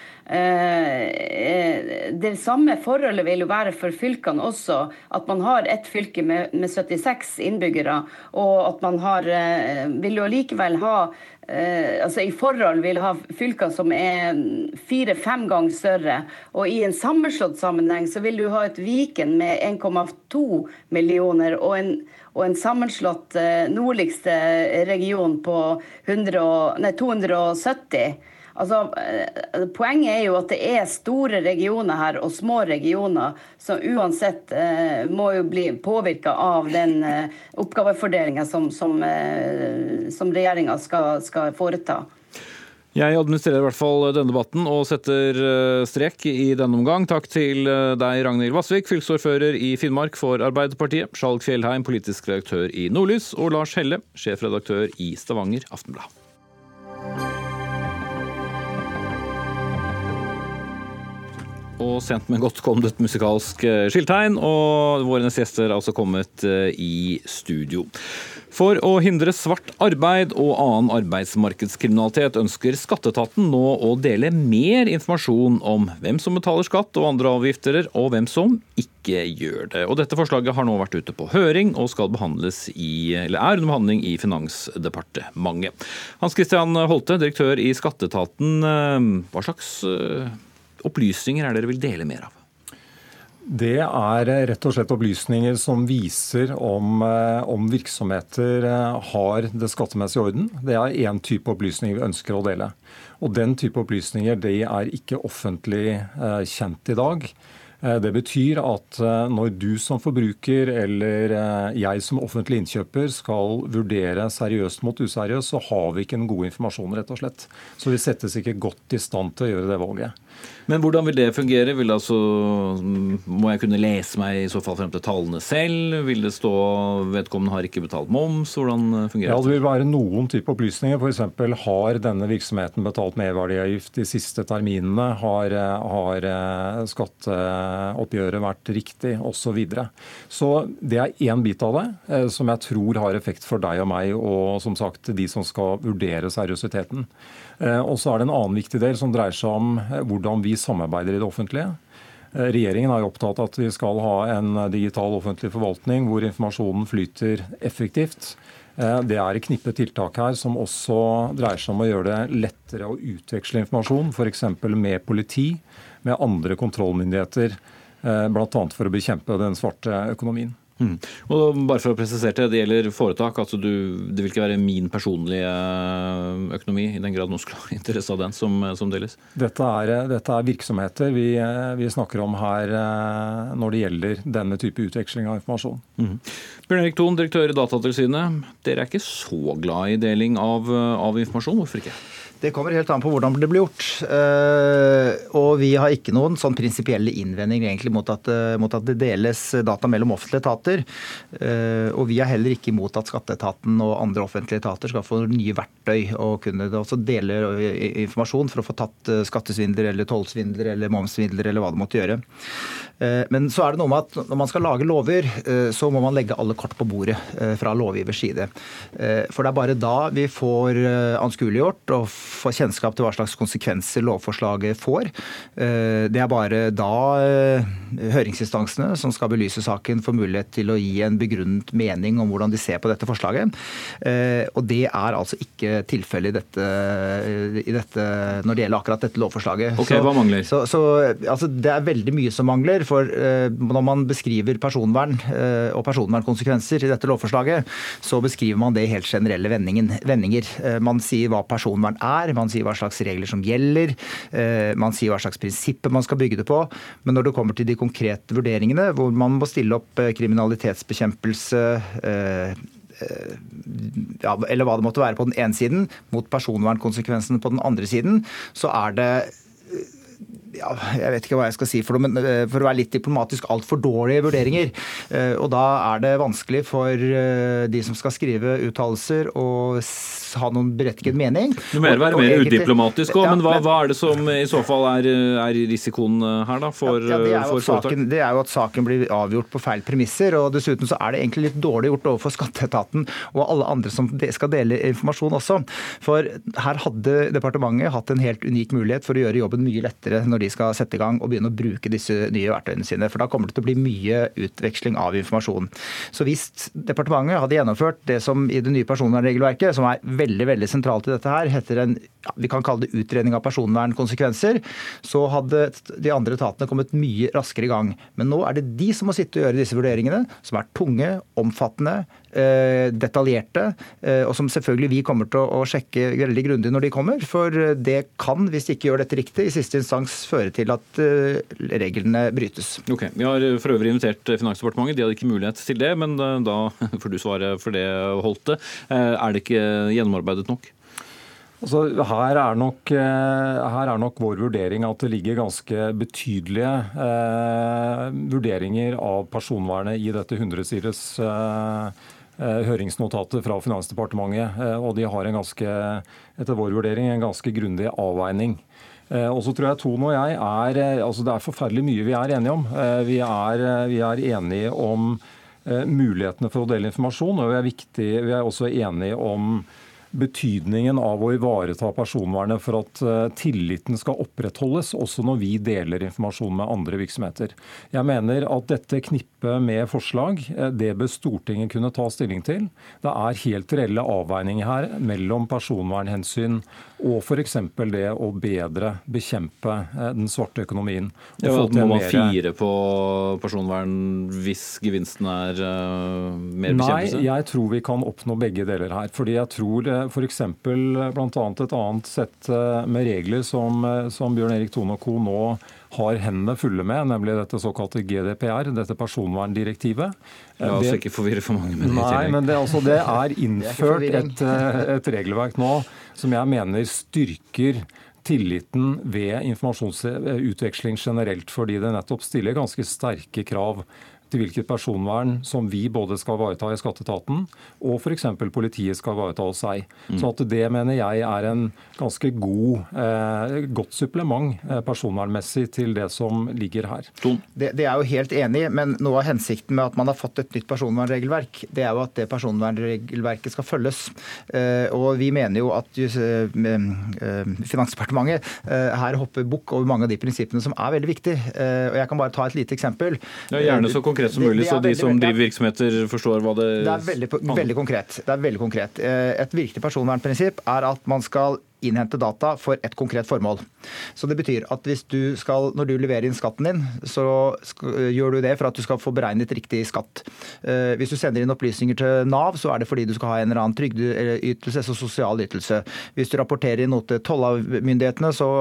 Det samme forholdet vil jo være for fylkene også. At man har ett fylke med, med 76 innbyggere, og at man har, vil jo likevel ha eh, altså i forhold vil ha fylker som er fire-fem ganger større. Og i en sammenslått sammenheng så vil du ha et Viken med 1,2 millioner og en, og en sammenslått eh, nordligste region på 100, nei, 270. Altså, eh, Poenget er jo at det er store regioner her og små regioner som uansett eh, må jo bli påvirka av den eh, oppgavefordelinga som, som, eh, som regjeringa skal, skal foreta. Jeg administrerer i hvert fall denne debatten og setter eh, strek i denne omgang. Takk til eh, deg, Ragnhild Vassvik, fylkesordfører i Finnmark for Arbeiderpartiet, Skjalg Fjellheim, politisk redaktør i Nordlys, og Lars Helle, sjefredaktør i Stavanger Aftenblad. Og sent, men godt kom det et musikalsk eh, skiltegn, og våre neste gjester er altså kommet eh, i studio. For å hindre svart arbeid og annen arbeidsmarkedskriminalitet ønsker skatteetaten nå å dele mer informasjon om hvem som betaler skatt og andre avgifter, og hvem som ikke gjør det. Og Dette forslaget har nå vært ute på høring og skal behandles i, eller er under behandling i Finansdepartementet. Hans Christian Holte, direktør i skatteetaten. Eh, hva slags opplysninger er dere vil dele mer av? Det er rett og slett opplysninger som viser om, eh, om virksomheter eh, har det skattemessige orden. Det er én type opplysninger vi ønsker å dele. Og Den type opplysninger de er ikke offentlig eh, kjent i dag. Det betyr at når du som forbruker eller jeg som offentlig innkjøper skal vurdere seriøst mot useriøst, så har vi ikke en god informasjon, rett og slett. Så vi settes ikke godt i stand til å gjøre det valget. Men hvordan vil det fungere? Vil det altså, må jeg kunne lese meg i så fall frem til tallene selv? Vil det stå vedkommende har ikke betalt moms? Hvordan fungerer det? Ja, Det vil være noen type opplysninger. F.eks. har denne virksomheten betalt merverdiavgift de siste terminene? Har, har eh, skatteoppgjøret vært riktig? Osv. Så, videre. så det er én bit av det eh, som jeg tror har effekt for deg og meg, og som sagt de som skal vurdere seriøsiteten. Eh, og så er det en annen viktig del som dreier seg om eh, hvordan vi samarbeider i det offentlige. Eh, regjeringen er opptatt av at vi skal ha en digital offentlig forvaltning hvor informasjonen flyter effektivt. Det er et knippe tiltak her som også dreier seg om å gjøre det lettere å utveksle informasjon, f.eks. med politi, med andre kontrollmyndigheter, bl.a. for å bekjempe den svarte økonomien. Mm. Og bare for å presisere det, det gjelder foretak. altså du, Det vil ikke være min personlige økonomi, i den grad noen skulle [LAUGHS] ha interesse av den, som, som deles? Dette er, dette er virksomheter vi, vi, snakker om her eh, når det gjelder denne type utveksling av informasjon. Mm. Bjørn Erik Thon, direktør i Datatilsynet. Dere er ikke så glad i deling av, av informasjon. Hvorfor ikke? Det kommer helt an på hvordan det blir gjort. Eh, og vi har ikke noen sånn prinsipielle innvendinger egentlig mot at, eh, mot at, det deles data mellom offentlige etater. Eh, og vi er heller ikke imot at skatteetaten og andre offentlige etater skal få nye verktøy og kunne også dele informasjon for å få tatt skattesvindler eller tollsvindler eller momssvindler eller hva det måtte gjøre. Men så er det noe med at når man skal lage lover, så må man legge alle kort på bordet fra lovgivers side. For det er bare da vi får anskueliggjort og får kjennskap til hva slags konsekvenser lovforslaget får. Eh, det er bare da eh, høringsinstansene som skal belyse saken, får mulighet til å gi en begrunnet mening om hvordan de ser på dette forslaget. Eh, og det er altså ikke tilfellet i dette, i dette, når det gjelder akkurat dette lovforslaget. Ok, Hva mangler? Så, så, altså, det er veldig mye som mangler. For når man beskriver personvern og personvernkonsekvenser i dette lovforslaget, så beskriver man det i helt generelle vendinger. Man sier hva personvern er man sier hva slags regler som gjelder, eh, man sier hva slags prinsipper man skal bygge det på. Men når det kommer til de konkrete vurderingene, hvor man må stille opp eh, kriminalitetsbekjempelse eh, ja, eller hva det måtte være på den ene siden, mot personvernkonsekvensene på den andre siden, så er det ja, jeg vet ikke hva jeg skal si for noe, men eh, for å være litt diplomatisk, altfor dårlige vurderinger. Eh, og da er det vanskelig for eh, de som skal skrive uttalelser å ha noen berettiget mening. Du mener være mer udiplomatisk òg, ja, men, hva, hva, er det som i så fall er, er risikoen her da, for, ja, det, er for saken, det er jo at saken blir avgjort på feil premisser. og Dessuten så er det egentlig litt dårlig gjort overfor skatteetaten og alle andre som skal dele informasjon også. For her hadde departementet hatt en helt unik mulighet for å gjøre jobben mye lettere når de skal sette i gang og begynne å bruke disse nye verktøyene sine. For da kommer det til å bli mye utveksling av informasjon. Så hvis departementet hadde gjennomført det som i det nye personvernregelverket, som er veldig veldig sentralt i dette her, heter en ja, vi kan kalle det utredning av personvernkonsekvenser, så hadde de andre etatene kommet mye raskere i gang. Men nå er det de som må sitte og gjøre disse vurderingene, som er tunge, omfattende, detaljerte, eh, og som selvfølgelig vi kommer til å sjekke veldig grundig når de kommer. For det kan, hvis de ikke gjør dette riktig, i siste instans føre til at eh, reglene brytes. Ok, Vi har for øvrig invitert Finansdepartementet. De hadde ikke mulighet til det, men da [LAUGHS] får du svare for det, Holte. Er det ikke gjennomarbeidet nok? Altså, her, er nok, eh, her, er nok, vår vurdering at det ligger ganske betydelige eh, vurderinger av personvernet i dette 100-siders eh, eh, høringsnotatet fra Finansdepartementet. Eh, og de har en ganske, etter vår vurdering en ganske grundig avveining. Eh, og så tror jeg Tone og jeg er altså Det er forferdelig mye vi er enige om. Vi er, vi er enige om mulighetene for å dele informasjon, og vi er, viktig, vi er også enige om betydningen av å ivareta personvernet for at eh, tilliten skal opprettholdes, også når vi deler informasjon med andre virksomheter. Jeg mener at dette knippet med forslag, eh, det bør Stortinget kunne ta stilling til. Det er helt reelle avveininger her mellom personvernhensyn og f.eks. det å bedre bekjempe eh, den svarte økonomien. Ja, må man fire på personvern hvis gevinsten er uh, mer bekjempelse? Nei, jeg tror vi kan oppnå begge deler her. fordi jeg tror f.eks. bl.a. et annet sett eh, med regler som, som Bjørn Erik Tone og co. nå har hendene fulle med, nemlig dette såkalte GDPR, dette personverndirektivet. La oss ikke forvirre for mange med det. Nei, men det, altså, det [LAUGHS] er innført et, et regelverk nå som jeg mener styrker tilliten ved informasjonsutveksling generelt, fordi det nettopp stiller ganske sterke krav til hvilket personvern som vi både skal ivareta i skatteetaten, og f.eks. politiet skal ivareta hos seg. Mm. Så at det mener jeg er en ganske god, eh, godt supplement eh, personvernmessig til det som ligger her. Det, det, er jo helt enig, men noe av hensikten med at man har fått et nytt personvernregelverk, det er jo at det personvernregelverket skal følges. Eh, og vi mener jo at eh, eh, Finansdepartementet eh, her hopper bukk over mange av de prinsippene som er veldig viktige. og Jeg kan bare ta et lite eksempel. Ja, gjerne så konkret konkret som mulig, så de som driver virksomheter forstår hva det Det er veldig, veldig konkret. Det er veldig konkret. Eh, et viktig personvernprinsipp er at man skal innhente data for et konkret formål. Så det betyr at hvis du skal, når du leverer inn skatten din, så gjør du det for at du skal få beregnet riktig skatt. Eh, hvis du sender inn opplysninger til Nav, så er det fordi du skal ha en eller annen trygdeytelse, så sosial ytelse. Hvis du rapporterer inn noe til tollavmyndighetene, så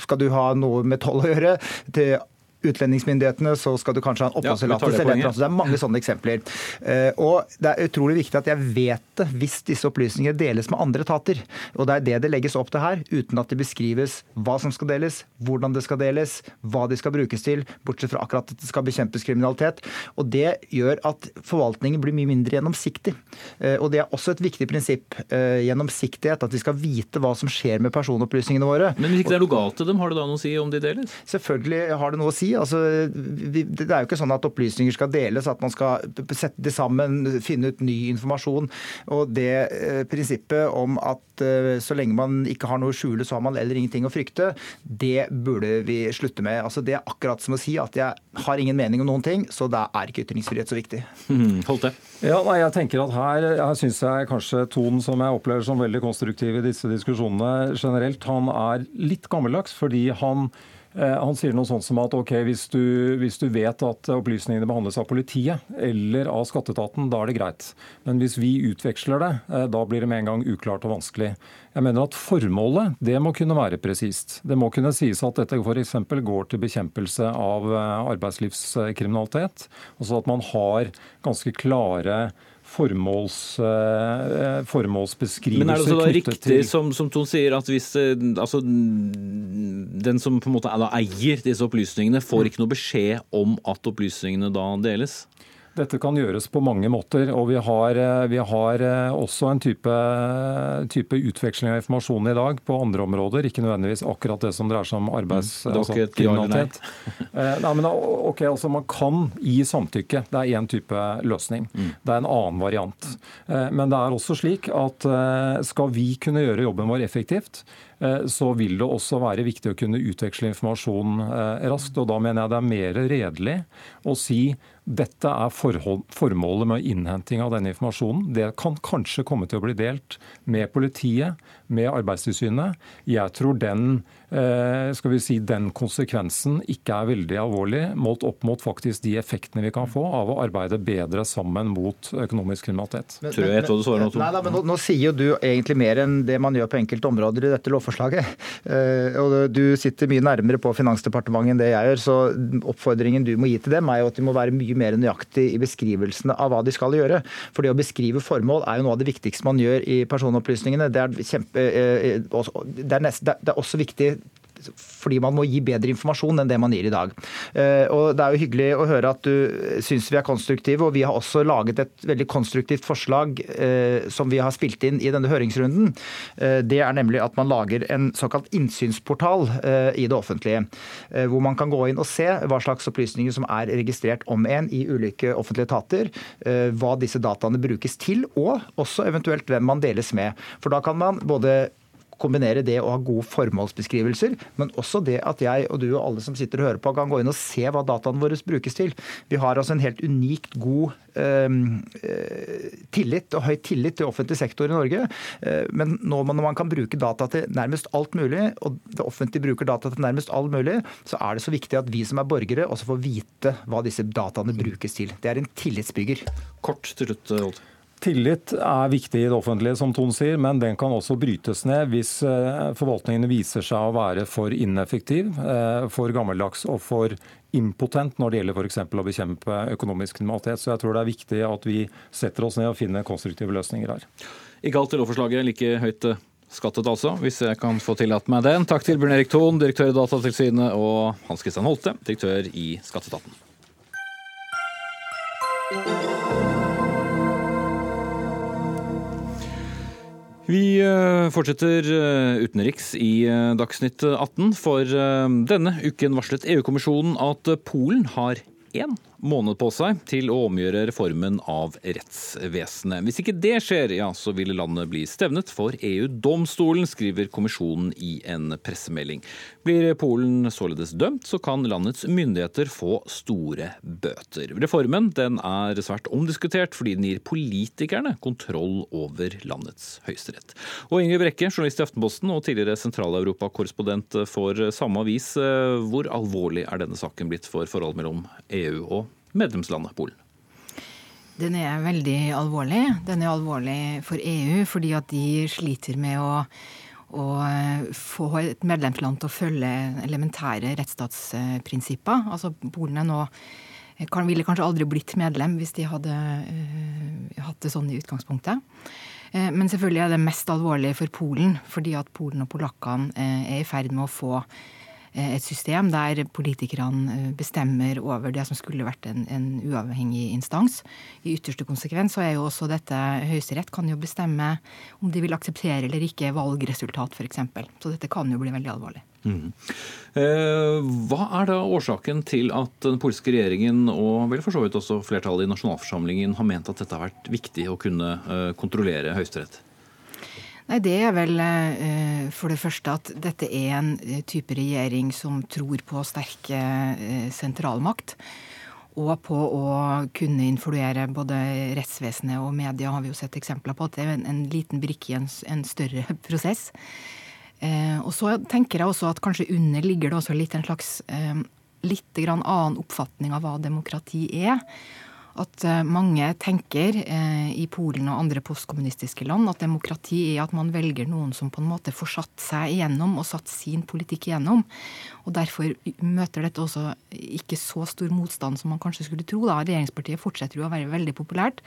skal du ha noe med toll å gjøre. til utlendingsmyndighetene, så skal du kanskje ha en oppholdstillatelse. Ja, det, det er mange sånne eksempler. Eh, og Det er utrolig viktig at jeg vet det hvis disse opplysningene deles med andre etater. Og Det er det det legges opp til her, uten at det beskrives hva som skal deles, hvordan det skal deles, hva de skal brukes til, bortsett fra akkurat at det skal bekjempes kriminalitet. Og Det gjør at forvaltningen blir mye mindre gjennomsiktig. Eh, og Det er også et viktig prinsipp, eh, gjennomsiktighet, at vi skal vite hva som skjer med personopplysningene våre. Men hvis ikke det er noe galt til dem, har det da noe å si om de deles? Selvfølgelig har det noe å si. Altså, det er jo ikke sånn at opplysninger skal deles, at man skal sette de sammen, finne ut ny informasjon. Og det eh, prinsippet om at eh, så lenge man ikke har noe å skjule, så har man heller ingenting å frykte, det burde vi slutte med. Altså, det er akkurat som å si at jeg har ingen mening om noen ting, så da er ikke ytringsfrihet så viktig. Mm, holdt det. Ja, nei, jeg tenker at Her, her syns jeg kanskje tonen som jeg opplever som veldig konstruktiv i disse diskusjonene generelt, han er litt gammeldags fordi han han sier noe sånt som at okay, hvis du, hvis du, vet at opplysningene behandles av politiet eller av skatteetaten, da er det greit. Men hvis vi utveksler det, eh, da blir det med en gang uklart og vanskelig. Jeg mener at Formålet det må kunne være presist. Det må kunne sies at dette f.eks. går til bekjempelse av eh, arbeidslivskriminalitet. Altså at man har ganske klare formåls, formålsbeskrivelser Men er det også da riktig, til... som, som Ton sier, at hvis altså, den som på en måte eier disse opplysningene, får ikke noe beskjed om at opplysningene da deles? Dette kan gjøres på mange måter. og Vi har, eh, vi har eh, også en type, type, utveksling av informasjon i dag på andre områder. Ikke nødvendigvis akkurat det som dreier seg om arbeidskriminalitet. Mm, altså, [LAUGHS] eh, okay, altså man kan gi samtykke. Det er én type løsning. Mm. Det er en annen variant. Men det er også slik at skal vi kunne gjøre jobben vår effektivt, så vil det også være viktig å kunne utveksle informasjon raskt. og Da mener jeg det er mer redelig å si dette er forhold, formålet med innhenting av denne informasjonen. Det kan kanskje komme til å bli delt med politiet, med Arbeidstilsynet. Jeg tror den Eh, skal vi si, den konsekvensen ikke er veldig alvorlig, målt opp mot faktisk de effektene vi kan få av å arbeide bedre sammen mot økonomisk kriminalitet. Men, tror jeg jeg du svarer noe, nei, da, men nå, nå, sier jo du egentlig mer enn det man gjør på enkelte områder i dette lovforslaget. Uh, [LAUGHS] og Du sitter mye nærmere på Finansdepartementet enn det jeg gjør, så oppfordringen du må gi til dem er jo at de må være mye mer nøyaktig i beskrivelsene av hva de skal gjøre. For det å beskrive formål er jo noe av det viktigste man gjør i personopplysningene. Det er, kjempe, uh, det er, nest, det er også viktig fordi man må gi bedre informasjon enn det man gir i dag. Eh, og Det er jo hyggelig å høre at du syns vi er konstruktive, og vi har også laget et veldig konstruktivt forslag eh, som vi har spilt inn i denne høringsrunden. Eh, det er nemlig at man lager en såkalt innsynsportal i det offentlige, hvor man kan gå inn og se hva slags opplysninger som er registrert om en i ulike offentlige etater, hva disse dataene brukes til, og også eventuelt hvem man deles med. For da kan man både kombinere det å ha gode formålsbeskrivelser, men også det at jeg og du og alle som sitter og hører på, kan gå inn og se hva dataene våre brukes til. Vi har altså en helt unikt god ehm, eh, tillit og høy tillit til offentlig sektor i Norge. Eh, men man, når man kan bruke data til nærmest alt mulig, og det offentlige bruker data til nærmest alt mulig, så er det så viktig at vi som er borgere også får vite hva disse dataene brukes til. Det er en tillitsbygger. Kort til slutt, Odd. Tillit er viktig i det offentlige, som Ton sier, men den kan også brytes ned hvis eh, forvaltningen viser seg å være for ineffektiv, eh, for gammeldags og for impotent når det gjelder f.eks. å bekjempe økonomisk kriminalitet. Så jeg tror det er viktig at vi setter oss ned og finner konstruktive løsninger her. Ikke alt i lovforslaget like høyt eh, skattet altså, hvis jeg kan få tillate meg den. Takk til Bjørn Erik Thon, direktør i Datatilsynet, og Hans Christian Holte, direktør i Skatteetaten. Vi eh, fortsetter eh, utenriks i eh, Dagsnytt 18, for denne uken varslet EU-kommisjonen at Polen har én måned på seg til å omgjøre reformen av rettsvesenet. Hvis ikke det skjer, ja, så vil landet bli stevnet for EU-domstolen, skriver kommisjonen i en pressemelding. Blir Polen således dømt, så kan landets myndigheter få store bøter. Reformen den er svært omdiskutert fordi den gir politikerne kontroll over landets høyesterett. Og Ingrid Brekke, journalist i Aftenposten og tidligere Sentral-Europa-korrespondent for samme avis. Hvor alvorlig er denne saken blitt for forholdet mellom EU og medlemslandet Polen? Den er veldig alvorlig. Den er alvorlig for EU fordi at de sliter med å, å få et medlemsland til å følge elementære rettsstatsprinsipper. Altså Polen er nå kan, ville kanskje aldri blitt medlem hvis de hadde uh, hatt det sånn i utgangspunktet. Uh, men selvfølgelig er det mest alvorlig for Polen, fordi at Polen og polakkene uh, er i ferd med å få et system der politikerne eh, bestemmer over det som skulle vært en, en, uavhengig instans. I ytterste konsekvens så er jo også dette Høyesterett kan jo bestemme om de vil akseptere eller ikke valgresultat, f.eks. Så dette kan jo bli veldig alvorlig. Mm. Eh, hva er da årsaken til at den polske regjeringen og vel for så vidt også flertallet i nasjonalforsamlingen har ment at dette har vært viktig å kunne kontrollere Høyesterett? Nei, Det er vel eh, for det første at dette er en eh, type regjering som tror på sterk eh, sentralmakt. Og på å kunne influere både rettsvesenet og media, har vi jo sett eksempler på at det er en, en liten brikke i en, en større [LAUGHS] prosess. og så tenker jeg også at kanskje under ligger det også litt en slags litt annen oppfatning av hva demokrati er. At eh, mange tenker eh, i Polen og andre postkommunistiske land at demokrati er at man velger noen som på en måte får satt seg igjennom og satt sin politikk igjennom. Og Derfor møter dette også ikke så stor motstand som man kanskje skulle tro. Da. Regjeringspartiet fortsetter jo å være veldig populært,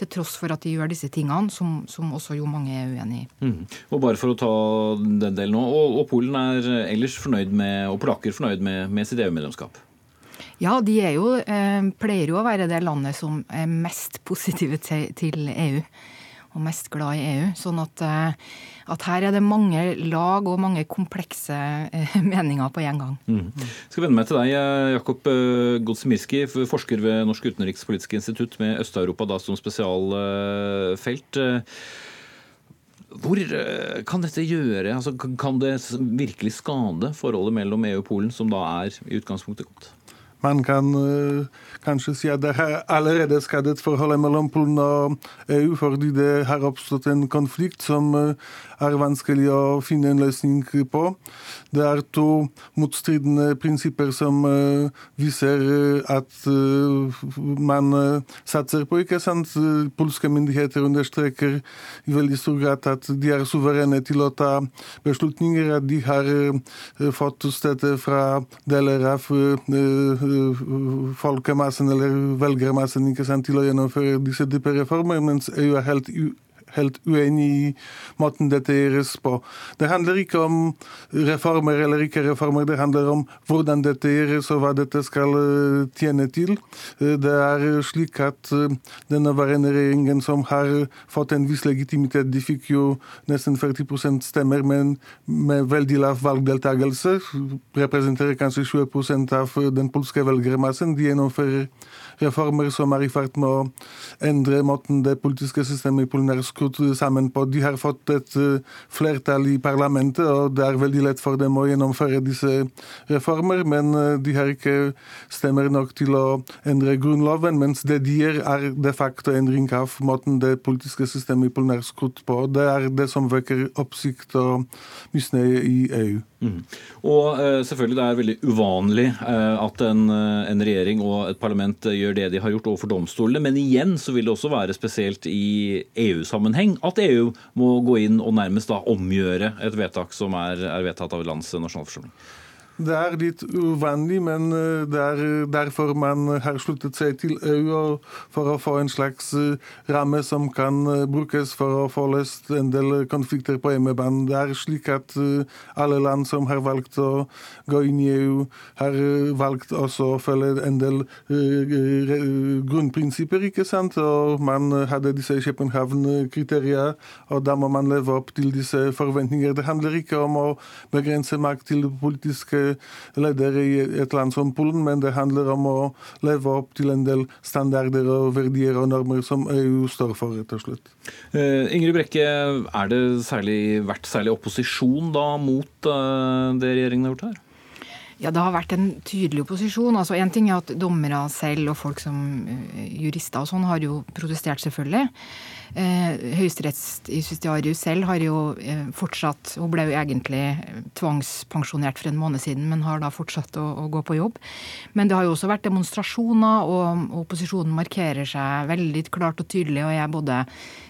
til tross for at de gjør disse tingene, som, som også jo mange er uenig i. Mm. Og bare for å ta den delen nå, og, og Polen er ellers fornøyd med, og polakker fornøyd med, med sitt EU-medlemskap? Ja, de jo, eh, pleier jo å være det landet som er mest positive til, EU. Og mest glad i EU. Sånn at, eh, at, her er det mange lag og mange komplekse eh, [LAUGHS] meninger på en gang. Mm. Jeg skal vende meg til deg, Jakob Godsemirski, forsker ved Norsk utenrikspolitisk institutt med Øst-Europa da som spesialfelt. Hvor kan dette gjøre? Altså, kan det virkelig skade forholdet mellom EU og Polen, som da er i utgangspunktet godt? Man kan uh, kanskje si at det har allerede skadet forholdet mellom Polen og EU, fordi det har oppstått en konflikt som uh, er vanskelig å finne en løsning på. Det er to motstridende prinsipper som uh, viser at man satser på. ikke sant? Polske myndigheter understreker i veldig stor grad at de er suverene til å ta beslutninger, at de har fått støtte fra deler av folkemassen eller velgermassen ikke sant, til å gjennomføre disse dype reformer, mens EU er helt helt uenig i måten dette gjøres på. Det handler ikke om reformer eller ikke reformer, det handler om hvordan dette gjøres og hva dette skal eh, tjene til. Eh, det er slik at eh, den nåværende regjeringen som har fått en viss legitimitet, de fikk jo nesten 40 stemmer, men med veldig lav valgdeltakelse, representerer kanskje 20 av den polske velgermassen. De gjennomfører reformer som er i ferd med å endre måten det politiske systemet i Polen er skrudd sammen på. De har fått et eh, flertall i parlamentet, og det er veldig lett for dem å gjennomføre disse reformer, men eh, de har ikke stemmer nok til å endre grunnloven, mens det de gjør, er de facto endring av måten det politiske systemet i Polen er skrudd på. Det er det som vekker oppsikt og misnøye i EU. Mm. Og uh, selvfølgelig det er veldig uvanlig uh, at en, uh, en, regjering og et parlament gjør det de har gjort overfor domstolene, men igjen så vil det også være spesielt i EU-sammenheng at EU må gå inn og nærmest da omgjøre et vedtak som er, er vedtatt av landets nasjonalforsamling. Det er litt uvanlig, men eh, det er eh, derfor man har sluttet seg til EU, for å få en slags eh, ramme som kan brukes for å få løst en del konflikter på hjemmebane. Det er slik at alle land som har valgt å gå inn i EU, har valgt også å følge en del grunnprinsipper, ikke sant? Og man hadde disse København-kriterier, og da må man leve opp til disse forventninger. Det handler ikke om å begrense makt til politiske leder i et land som Polen, men det handler om å leve opp til en del standarder og verdier og normer som EU står for, rett og slett. Uh, Ingrid Brekke, er det særlig, vært særlig opposisjon da mot uh, det regjeringen har gjort her? Ja, det har vært en tydelig opposisjon. Altså, en ting er at dommere selv og folk som uh, jurister og sånn har jo protestert, selvfølgelig. Eh, Høyesterettsjustitiarius selv har jo eh, fortsatt Hun ble jo egentlig tvangspensjonert for en måned siden, men har da fortsatt å, å, gå på jobb. Men det har jo også vært demonstrasjoner, og opposisjonen markerer seg veldig klart og tydelig og jeg er både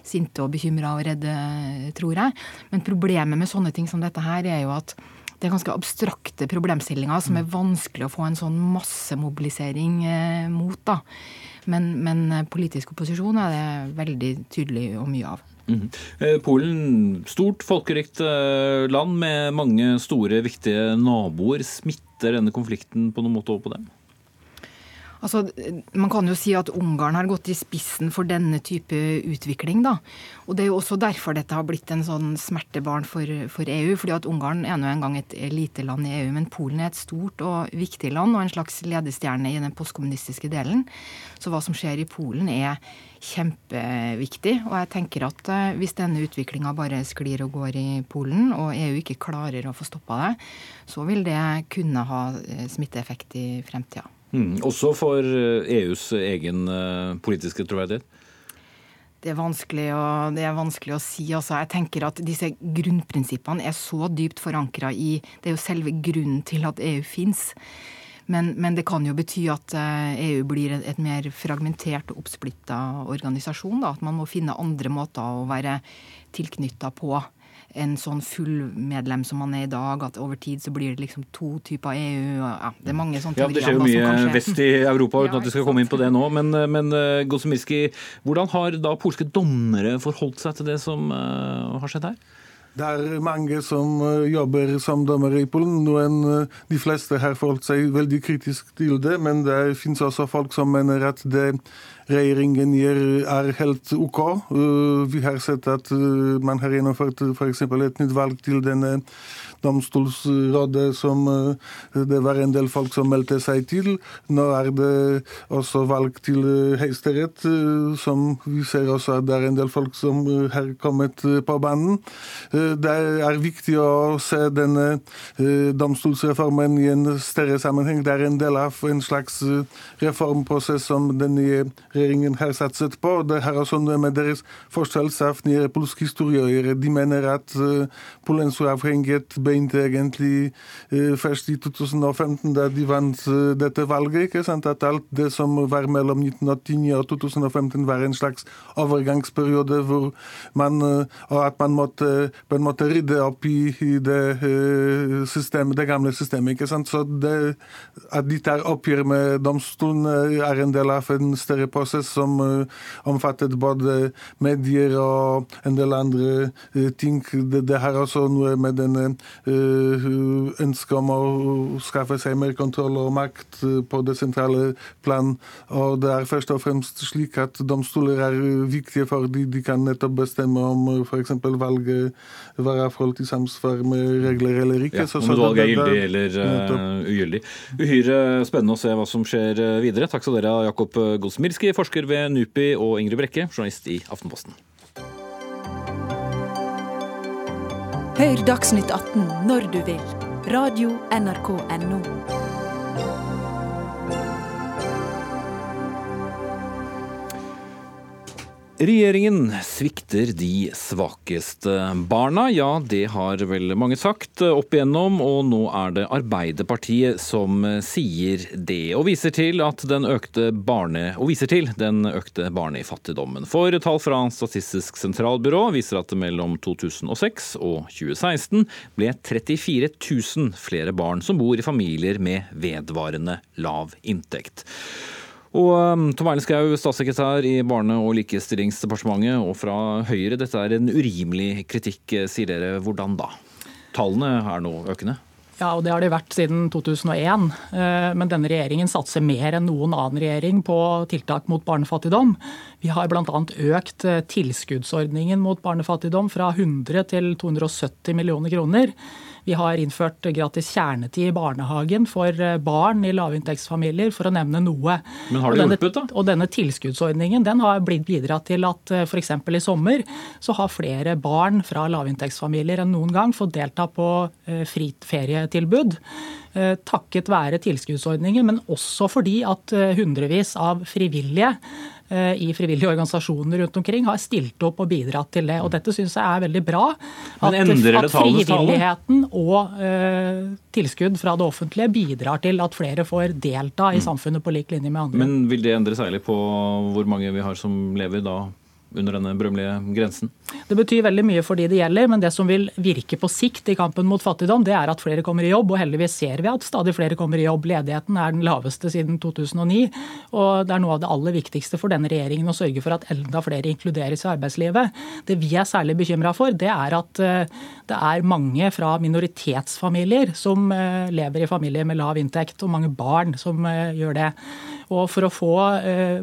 sinte og bekymra og redde, tror jeg. Men problemet med sånne ting som dette her er jo at det er ganske abstrakte problemstillinger som er vanskelig å få en sånn massemobilisering eh, mot. da. Men, men, politisk opposisjon er det veldig tydelig og mye av. Mm. Polen, stort folkerikt eh, land med mange store, viktige naboer. Smitter denne konflikten på noen måte over på dem? Altså, man kan jo si at Ungarn har gått i spissen for denne type utvikling. da. Og Det er jo også derfor dette har blitt en sånn smertebarn for, for EU. fordi at Ungarn er nå engang et lite land i EU, men Polen er et stort og viktig land og en slags ledestjerne i den postkommunistiske delen. Så hva som skjer i Polen er kjempeviktig. Og jeg tenker at eh, hvis denne utviklinga bare sklir og går i Polen, og EU ikke klarer å få stoppa det, så vil det kunne ha eh, smitteeffekt i fremtida. Mm, også for EUs eh, e egen uh, politiske troverdighet? Det er, å, det er vanskelig å si. Altså, jeg tenker at disse grunnprinsippene er så dypt forankra i Det er jo selve grunnen til at EU fins. Men, men, det kan jo bety at EU blir et, et mer fragmentert og oppsplitta organisasjon. Da. At man må finne andre måter å være tilknytta på en sånn full medlem som man er i dag, at over tid så blir det liksom to typer EU. Ja, det er mange sånne teorier. Ja, det skjer jo mye vest i Europa, uten ja, at vi skal komme inn på det nå. Men, men uh, hvordan har da polske dommere forholdt seg til det som uh, har skjedd her? Det er mange som eh, jobber som dommere i Polen. Noen, de fleste har forholdt seg veldig kritisk til det, men det finnes også folk som mener at det regjeringen gjør, er helt OK. Eh, vi har sett at eh, man har gjennomført f.eks. et nytt valg til denne domstolsrådet som eh, det var en del folk som meldte seg til. Nå er det også valg til Høyesterett, som vi ser også at det er en del folk som har kommet på banen. Det er viktig å se denne domstolsreformen i en større sammenheng. Det er en del av en slags reformprosess som den nye regjeringen har satset på. Det har også noe med deres forståelse av polsk historie å gjøre. De mener at uh, Polens uavhengighet begynte egentlig uh, først i 2015, da de vant dette valget. ikke sant? At alt det som var mellom 1989 og 2015 var en slags overgangsperiode hvor man, og at man måtte på en måte rydde opp i, det, system, det gamle systemet. ikke sant? Så det, At de tar oppgjør med domstolen, er en del av en større prosess prosess som eh, omfattet både medier og en del andre eh, ting. Det, det har også noe med denne eh, ønsket om å skaffe seg mer kontroll og makt på det sentrale plan. Og det er først og fremst slik at domstoler er viktige fordi de kan nettopp bestemme om f.eks. valget var avholdt i samsvar med regler eller ikke. Ja, om valget er gyldig eller uh, ugyldig. Uhyre spennende å se hva som skjer videre. Takk skal dere ha, Jakob Gosmirski, forsker ved NUPI, og Ingrid Brekke, journalist i Aftenposten. Hør Dagsnytt 18 når du vil. Radio NRK Radio.nrk.no. Regjeringen svikter de svakeste barna. Ja, det har vel mange sagt opp igjennom, og nå er det Arbeiderpartiet som sier det. Og viser til, at den økte barne, og viser til den økte barnefattigdommen. For tall fra Statistisk sentralbyrå viser at mellom 2006 og 2016 ble 34 000 flere barn som bor i familier med vedvarende lav inntekt. Og um, Tom Erlend Skau, statssekretær i Barne- og likestillingsdepartementet og fra Høyre. Dette er en urimelig kritikk, eh, sier dere. Hvordan da? Tallene er nå økende? Ja, og det har de vært siden 2001. Eh, men denne regjeringen satser mer enn noen annen regjering på tiltak mot barnefattigdom. Vi har bl.a. økt eh, tilskuddsordningen mot barnefattigdom fra 100 til 270 millioner kroner. Vi har innført gratis kjernetid i barnehagen for eh, barn i lavinntektsfamilier, for å nevne noe. Men har det hjulpet, da? Og denne tilskuddsordningen den har bidratt til at eh, f.eks. i sommer så har flere barn fra lavinntektsfamilier enn noen gang fått delta på fritt ferietilbud takket være tilskuddsordningen, men også fordi at hundrevis av frivillige i frivillige organisasjoner rundt omkring har stilt opp og bidratt til det. Og dette syns jeg er veldig bra. At, at frivilligheten og uh, tilskudd fra det offentlige bidrar til at flere får delta i mm. samfunnet på lik linje med andre. Men vil det endre særlig på hvor mange vi har som lever da under denne berømmelige grensen? Det betyr veldig mye for de det gjelder, men det som vil virke på sikt i kampen mot fattigdom, det er at flere kommer i jobb. Og heldigvis ser vi at stadig flere kommer i jobb. Ledigheten er den laveste siden 2009. Og det er noe av det aller viktigste for denne regjeringen å sørge for at enda flere inkluderes i arbeidslivet. Det vi er særlig bekymra for, det er at eh, det er mange fra minoritetsfamilier som eh, lever i familier med lav inntekt, og mange barn som eh, gjør det. Og For å få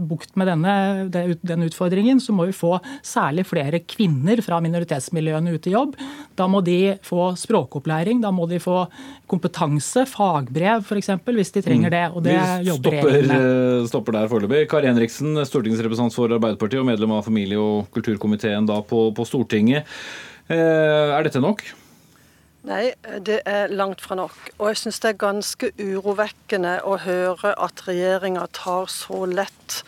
bukt med denne, den utfordringen, så må vi få særlig flere kvinner fra minoritetsmiljøene ut i jobb. Da må de få språkopplæring, da må de få kompetanse, fagbrev f.eks., hvis de trenger det. og det Vi jobber stopper, eh, stopper der foreløpig. Kari Henriksen, stortingsrepresentant for Arbeiderpartiet og medlem av familie- og kulturkomiteen da på, på Stortinget. Eh, er dette nok? Nei, det er langt fra nok. Og jeg syns det er ganske urovekkende å høre at regjeringa tar så lett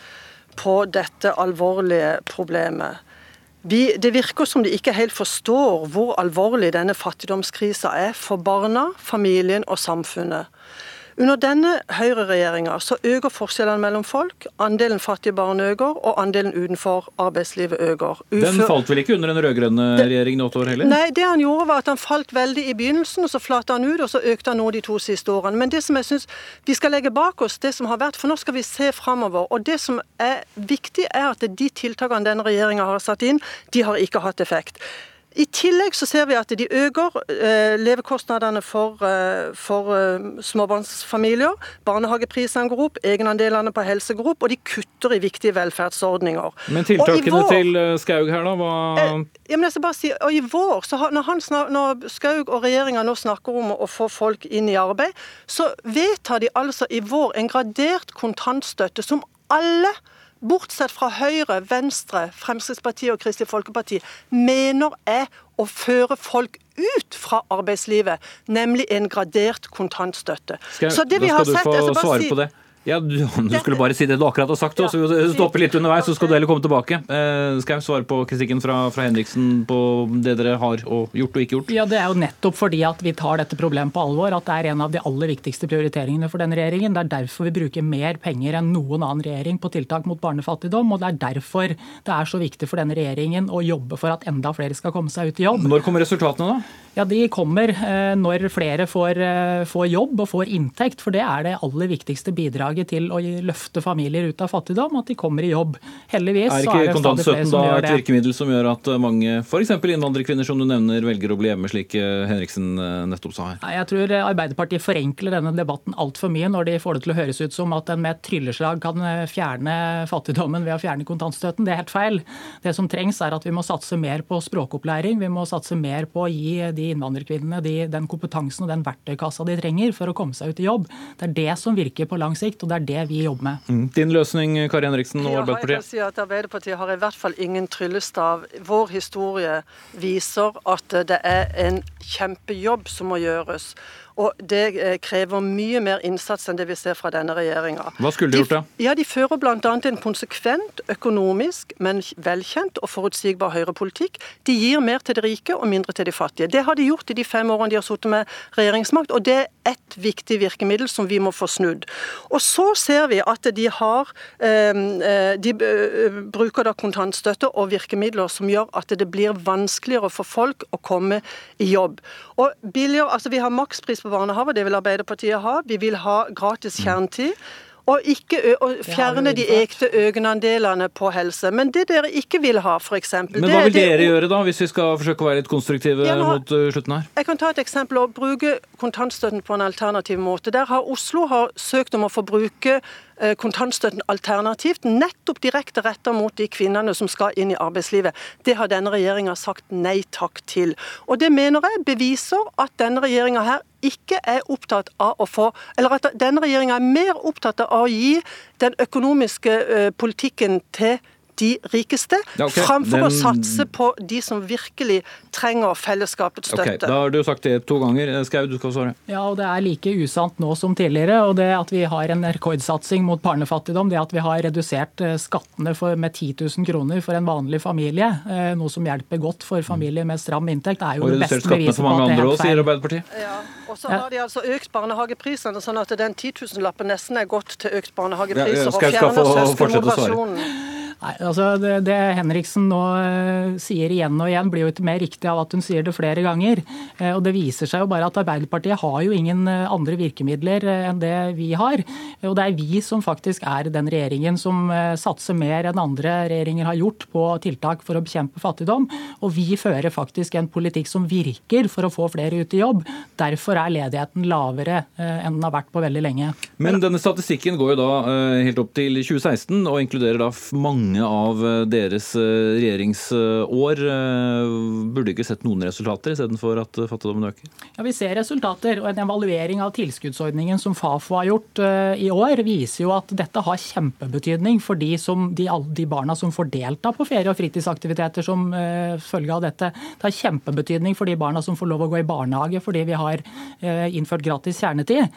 på dette alvorlige problemet. Vi, det virker som de ikke helt forstår hvor alvorlig denne fattigdomskrisa er for barna, familien og samfunnet. Under denne høyreregjeringa så øker forskjellene mellom folk, andelen fattige barn øker, og andelen utenfor arbeidslivet øker. Den falt vel ikke under den rød-grønne regjeringen åtte år heller? Nei, det han gjorde var at han falt veldig i begynnelsen, og så flata han ut, og så økte han nå de to siste årene. Men det som jeg synes vi skal legge bak oss, det som har vært, for nå skal vi se framover. Og det som er viktig, er at de tiltakene denne regjeringa har satt inn, de har ikke hatt effekt. I tillegg så ser vi at de øker eh, levekostnadene for, eh, for eh, småbarnsfamilier. Barnehageprisene går opp, egenandelene på helse går opp, og de kutter i viktige velferdsordninger. Men tiltakene vår- til Skaug her, da? Hva ja, men jeg skal bare si, og I vår, så når, han når Skaug og regjeringa nå snakker om å få folk inn i arbeid, så vedtar de altså i vår en gradert kontantstøtte som alle, bortsett fra Høyre, Venstre, Fremskrittspartiet og Kristelig Folkeparti, mener er å føre folk ut fra arbeidslivet, nemlig en gradert kontantstøtte. Skal, Så det vi har sett- jeg skal bare si-. Ja, du, du skulle bare si det du akkurat har sagt, og så stoppe litt underveis, så skal du heller komme tilbake. Eh, skal jeg svare på kritikken fra, fra Henriksen på det dere har og gjort og ikke gjort? Ja, Det er jo nettopp fordi at vi tar dette problemet på alvor, at det er en av de aller viktigste prioriteringene for denne regjeringen. Det er derfor vi bruker mer penger enn noen annen regjering på tiltak mot barnefattigdom. Og det er derfor det er så viktig for denne regjeringen å jobbe for at enda flere skal komme seg ut i jobb. Når kommer resultatene, da? Ja, De kommer eh, når flere får, eh, får jobb og får inntekt. For det er det aller viktigste bidraget til å løfte familier ut av fattigdom, at de kommer i jobb. Heldigvis Er så ikke er kontantstøtten som da et virkemiddel som gjør at mange, f.eks. innvandrerkvinner som du nevner, velger å bli hjemme, slik eh, Henriksen eh, nettopp sa her? Nei, Jeg tror Arbeiderpartiet forenkler denne debatten altfor mye når de får det til å høres ut som at en med et trylleslag kan eh, fjerne fattigdommen ved å fjerne kontantstøtten. Det er helt feil. Det som trengs er at vi må satse mer på språkopplæring. Vi må satse mer på å gi de innvandrerkvinnene de, den kompetansen og den verktøykassa de trenger for å komme seg ut i jobb. Det er det som virker på lang sikt, og det er det vi jobber med. Mm. Din løsning, Kari Henriksen og Arbeiderpartiet? jeg si at Arbeiderpartiet har i hvert fall ingen tryllestav. Vår historie viser at det er en kjempejobb som må gjøres. Og det eh, krever mye mer innsats enn det vi ser fra denne regjeringa. Hva skulle de gjort, da? Ja, De fører bl.a. en konsekvent, økonomisk, men velkjent og forutsigbar høyrepolitikk. De gir mer til de rike og mindre til de fattige. Det har de gjort i de fem årene de har sittet med regjeringsmakt, og det er ett viktig virkemiddel som vi må få snudd. Og så ser vi at de har eh, De eh, bruker da kontantstøtte og virkemidler som gjør at det blir vanskeligere for folk å komme i jobb. Og billigere, altså Vi har makspris på barnehage, det vil Arbeiderpartiet ha. Vi vil ha gratis kjernetid. Og ikke og fjerne de ekte egenandelene på helse. Men det dere ikke vil ha, f.eks. Men hva vil dere gjøre da, hvis vi skal forsøke å være litt konstruktive Ja, nå- mot slutten her? Jeg kan ta et eksempel og bruke kontantstøtten på en alternativ måte. Der har Oslo har søkt om å få bruke kontantstøtten alternativt, nettopp direkte retta mot de kvinnene som skal inn i arbeidslivet. Det har denne regjeringa sagt nei takk til. Og det mener jeg beviser at denne regjeringa her ikke er opptatt av å få Eller at denne regjeringa er mer opptatt av å gi den økonomiske eh, politikken til de rikeste, Ja, ok. framfor å satse på de som virkelig trenger fellesskapets støtte. støtte. Da har du sagt det to ganger. Eh, Skau, du skal svare. Ja, og Det er like usant nå som tidligere. og Det at vi har en rekordsatsing mot barnefattigdom, det at vi har redusert eh, skattene for, med 10 000 kroner for en vanlig familie, eh, noe som hjelper godt for familier med stram inntekt, er jo Og det beste beviset på at det er helt feil. Arbeiderpartiet. Og så har de altså økt barnehageprisene, sånn at den 10 000-lappen nesten er gått til økt barnehagepriser Ja, ja, og fjerner søskenmoderasjonen. Nei, altså det, det Henriksen nå eh, sier igjen og igjen, blir jo ikke mer riktig av at hun sier det flere ganger. Eh, og Det viser seg jo bare at Arbeiderpartiet har jo ingen eh, andre virkemidler enn det vi har. Og det er vi som faktisk er den regjeringen som satser mer enn andre regjeringer har gjort på tiltak for å bekjempe fattigdom. Og vi fører faktisk en politikk som virker for å få flere ut i jobb. Derfor er ledigheten lavere enn den har vært på veldig lenge. Men denne statistikken går jo da helt opp til 2016 og inkluderer da f- mange av eh, deres eh, regjeringsår. Eh, Burde ikke sett noen resultater istedenfor at fattigdommen øker? Ja, Vi ser resultater. og En evaluering av tilskuddsordningen som Fafo har gjort i år, viser jo at dette har kjempebetydning for de, som, de, de barna som får delta på ferie- og fritidsaktiviteter som eh, følge av dette. Det har kjempebetydning for de barna som får lov å gå i barnehage fordi vi har innført gratis kjernetid.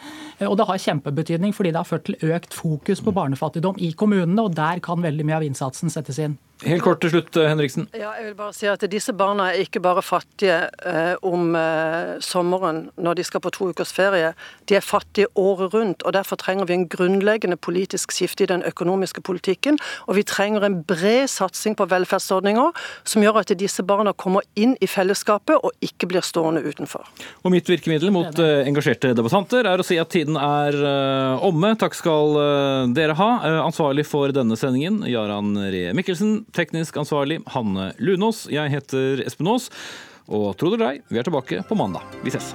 Og det har kjempebetydning fordi det har ført til økt fokus på barnefattigdom i kommunene, og der kan veldig mye av innsatsen settes inn. Helt kort til slutt, eh, Henriksen. Ja, jeg vil bare si at Disse barna er ikke bare fattige eh, om eh, sommeren når de skal på to ukers ferie. De er fattige året rundt. og Derfor trenger vi en grunnleggende politisk skifte i den økonomiske politikken. Og vi trenger en bred satsing på velferdsordninger som gjør at disse barna kommer inn i fellesskapet og ikke blir stående utenfor. Og mitt virkemiddel mot eh, engasjerte debattanter er å si at tiden er eh, omme. Takk skal eh, dere ha. Ansvarlig for denne sendingen, Jaran Ree Mikkelsen. Teknisk ansvarlig, Hanne Lunås. Jeg heter Espen Aas. Og tro det eller ei, vi er tilbake på mandag. Vi ses.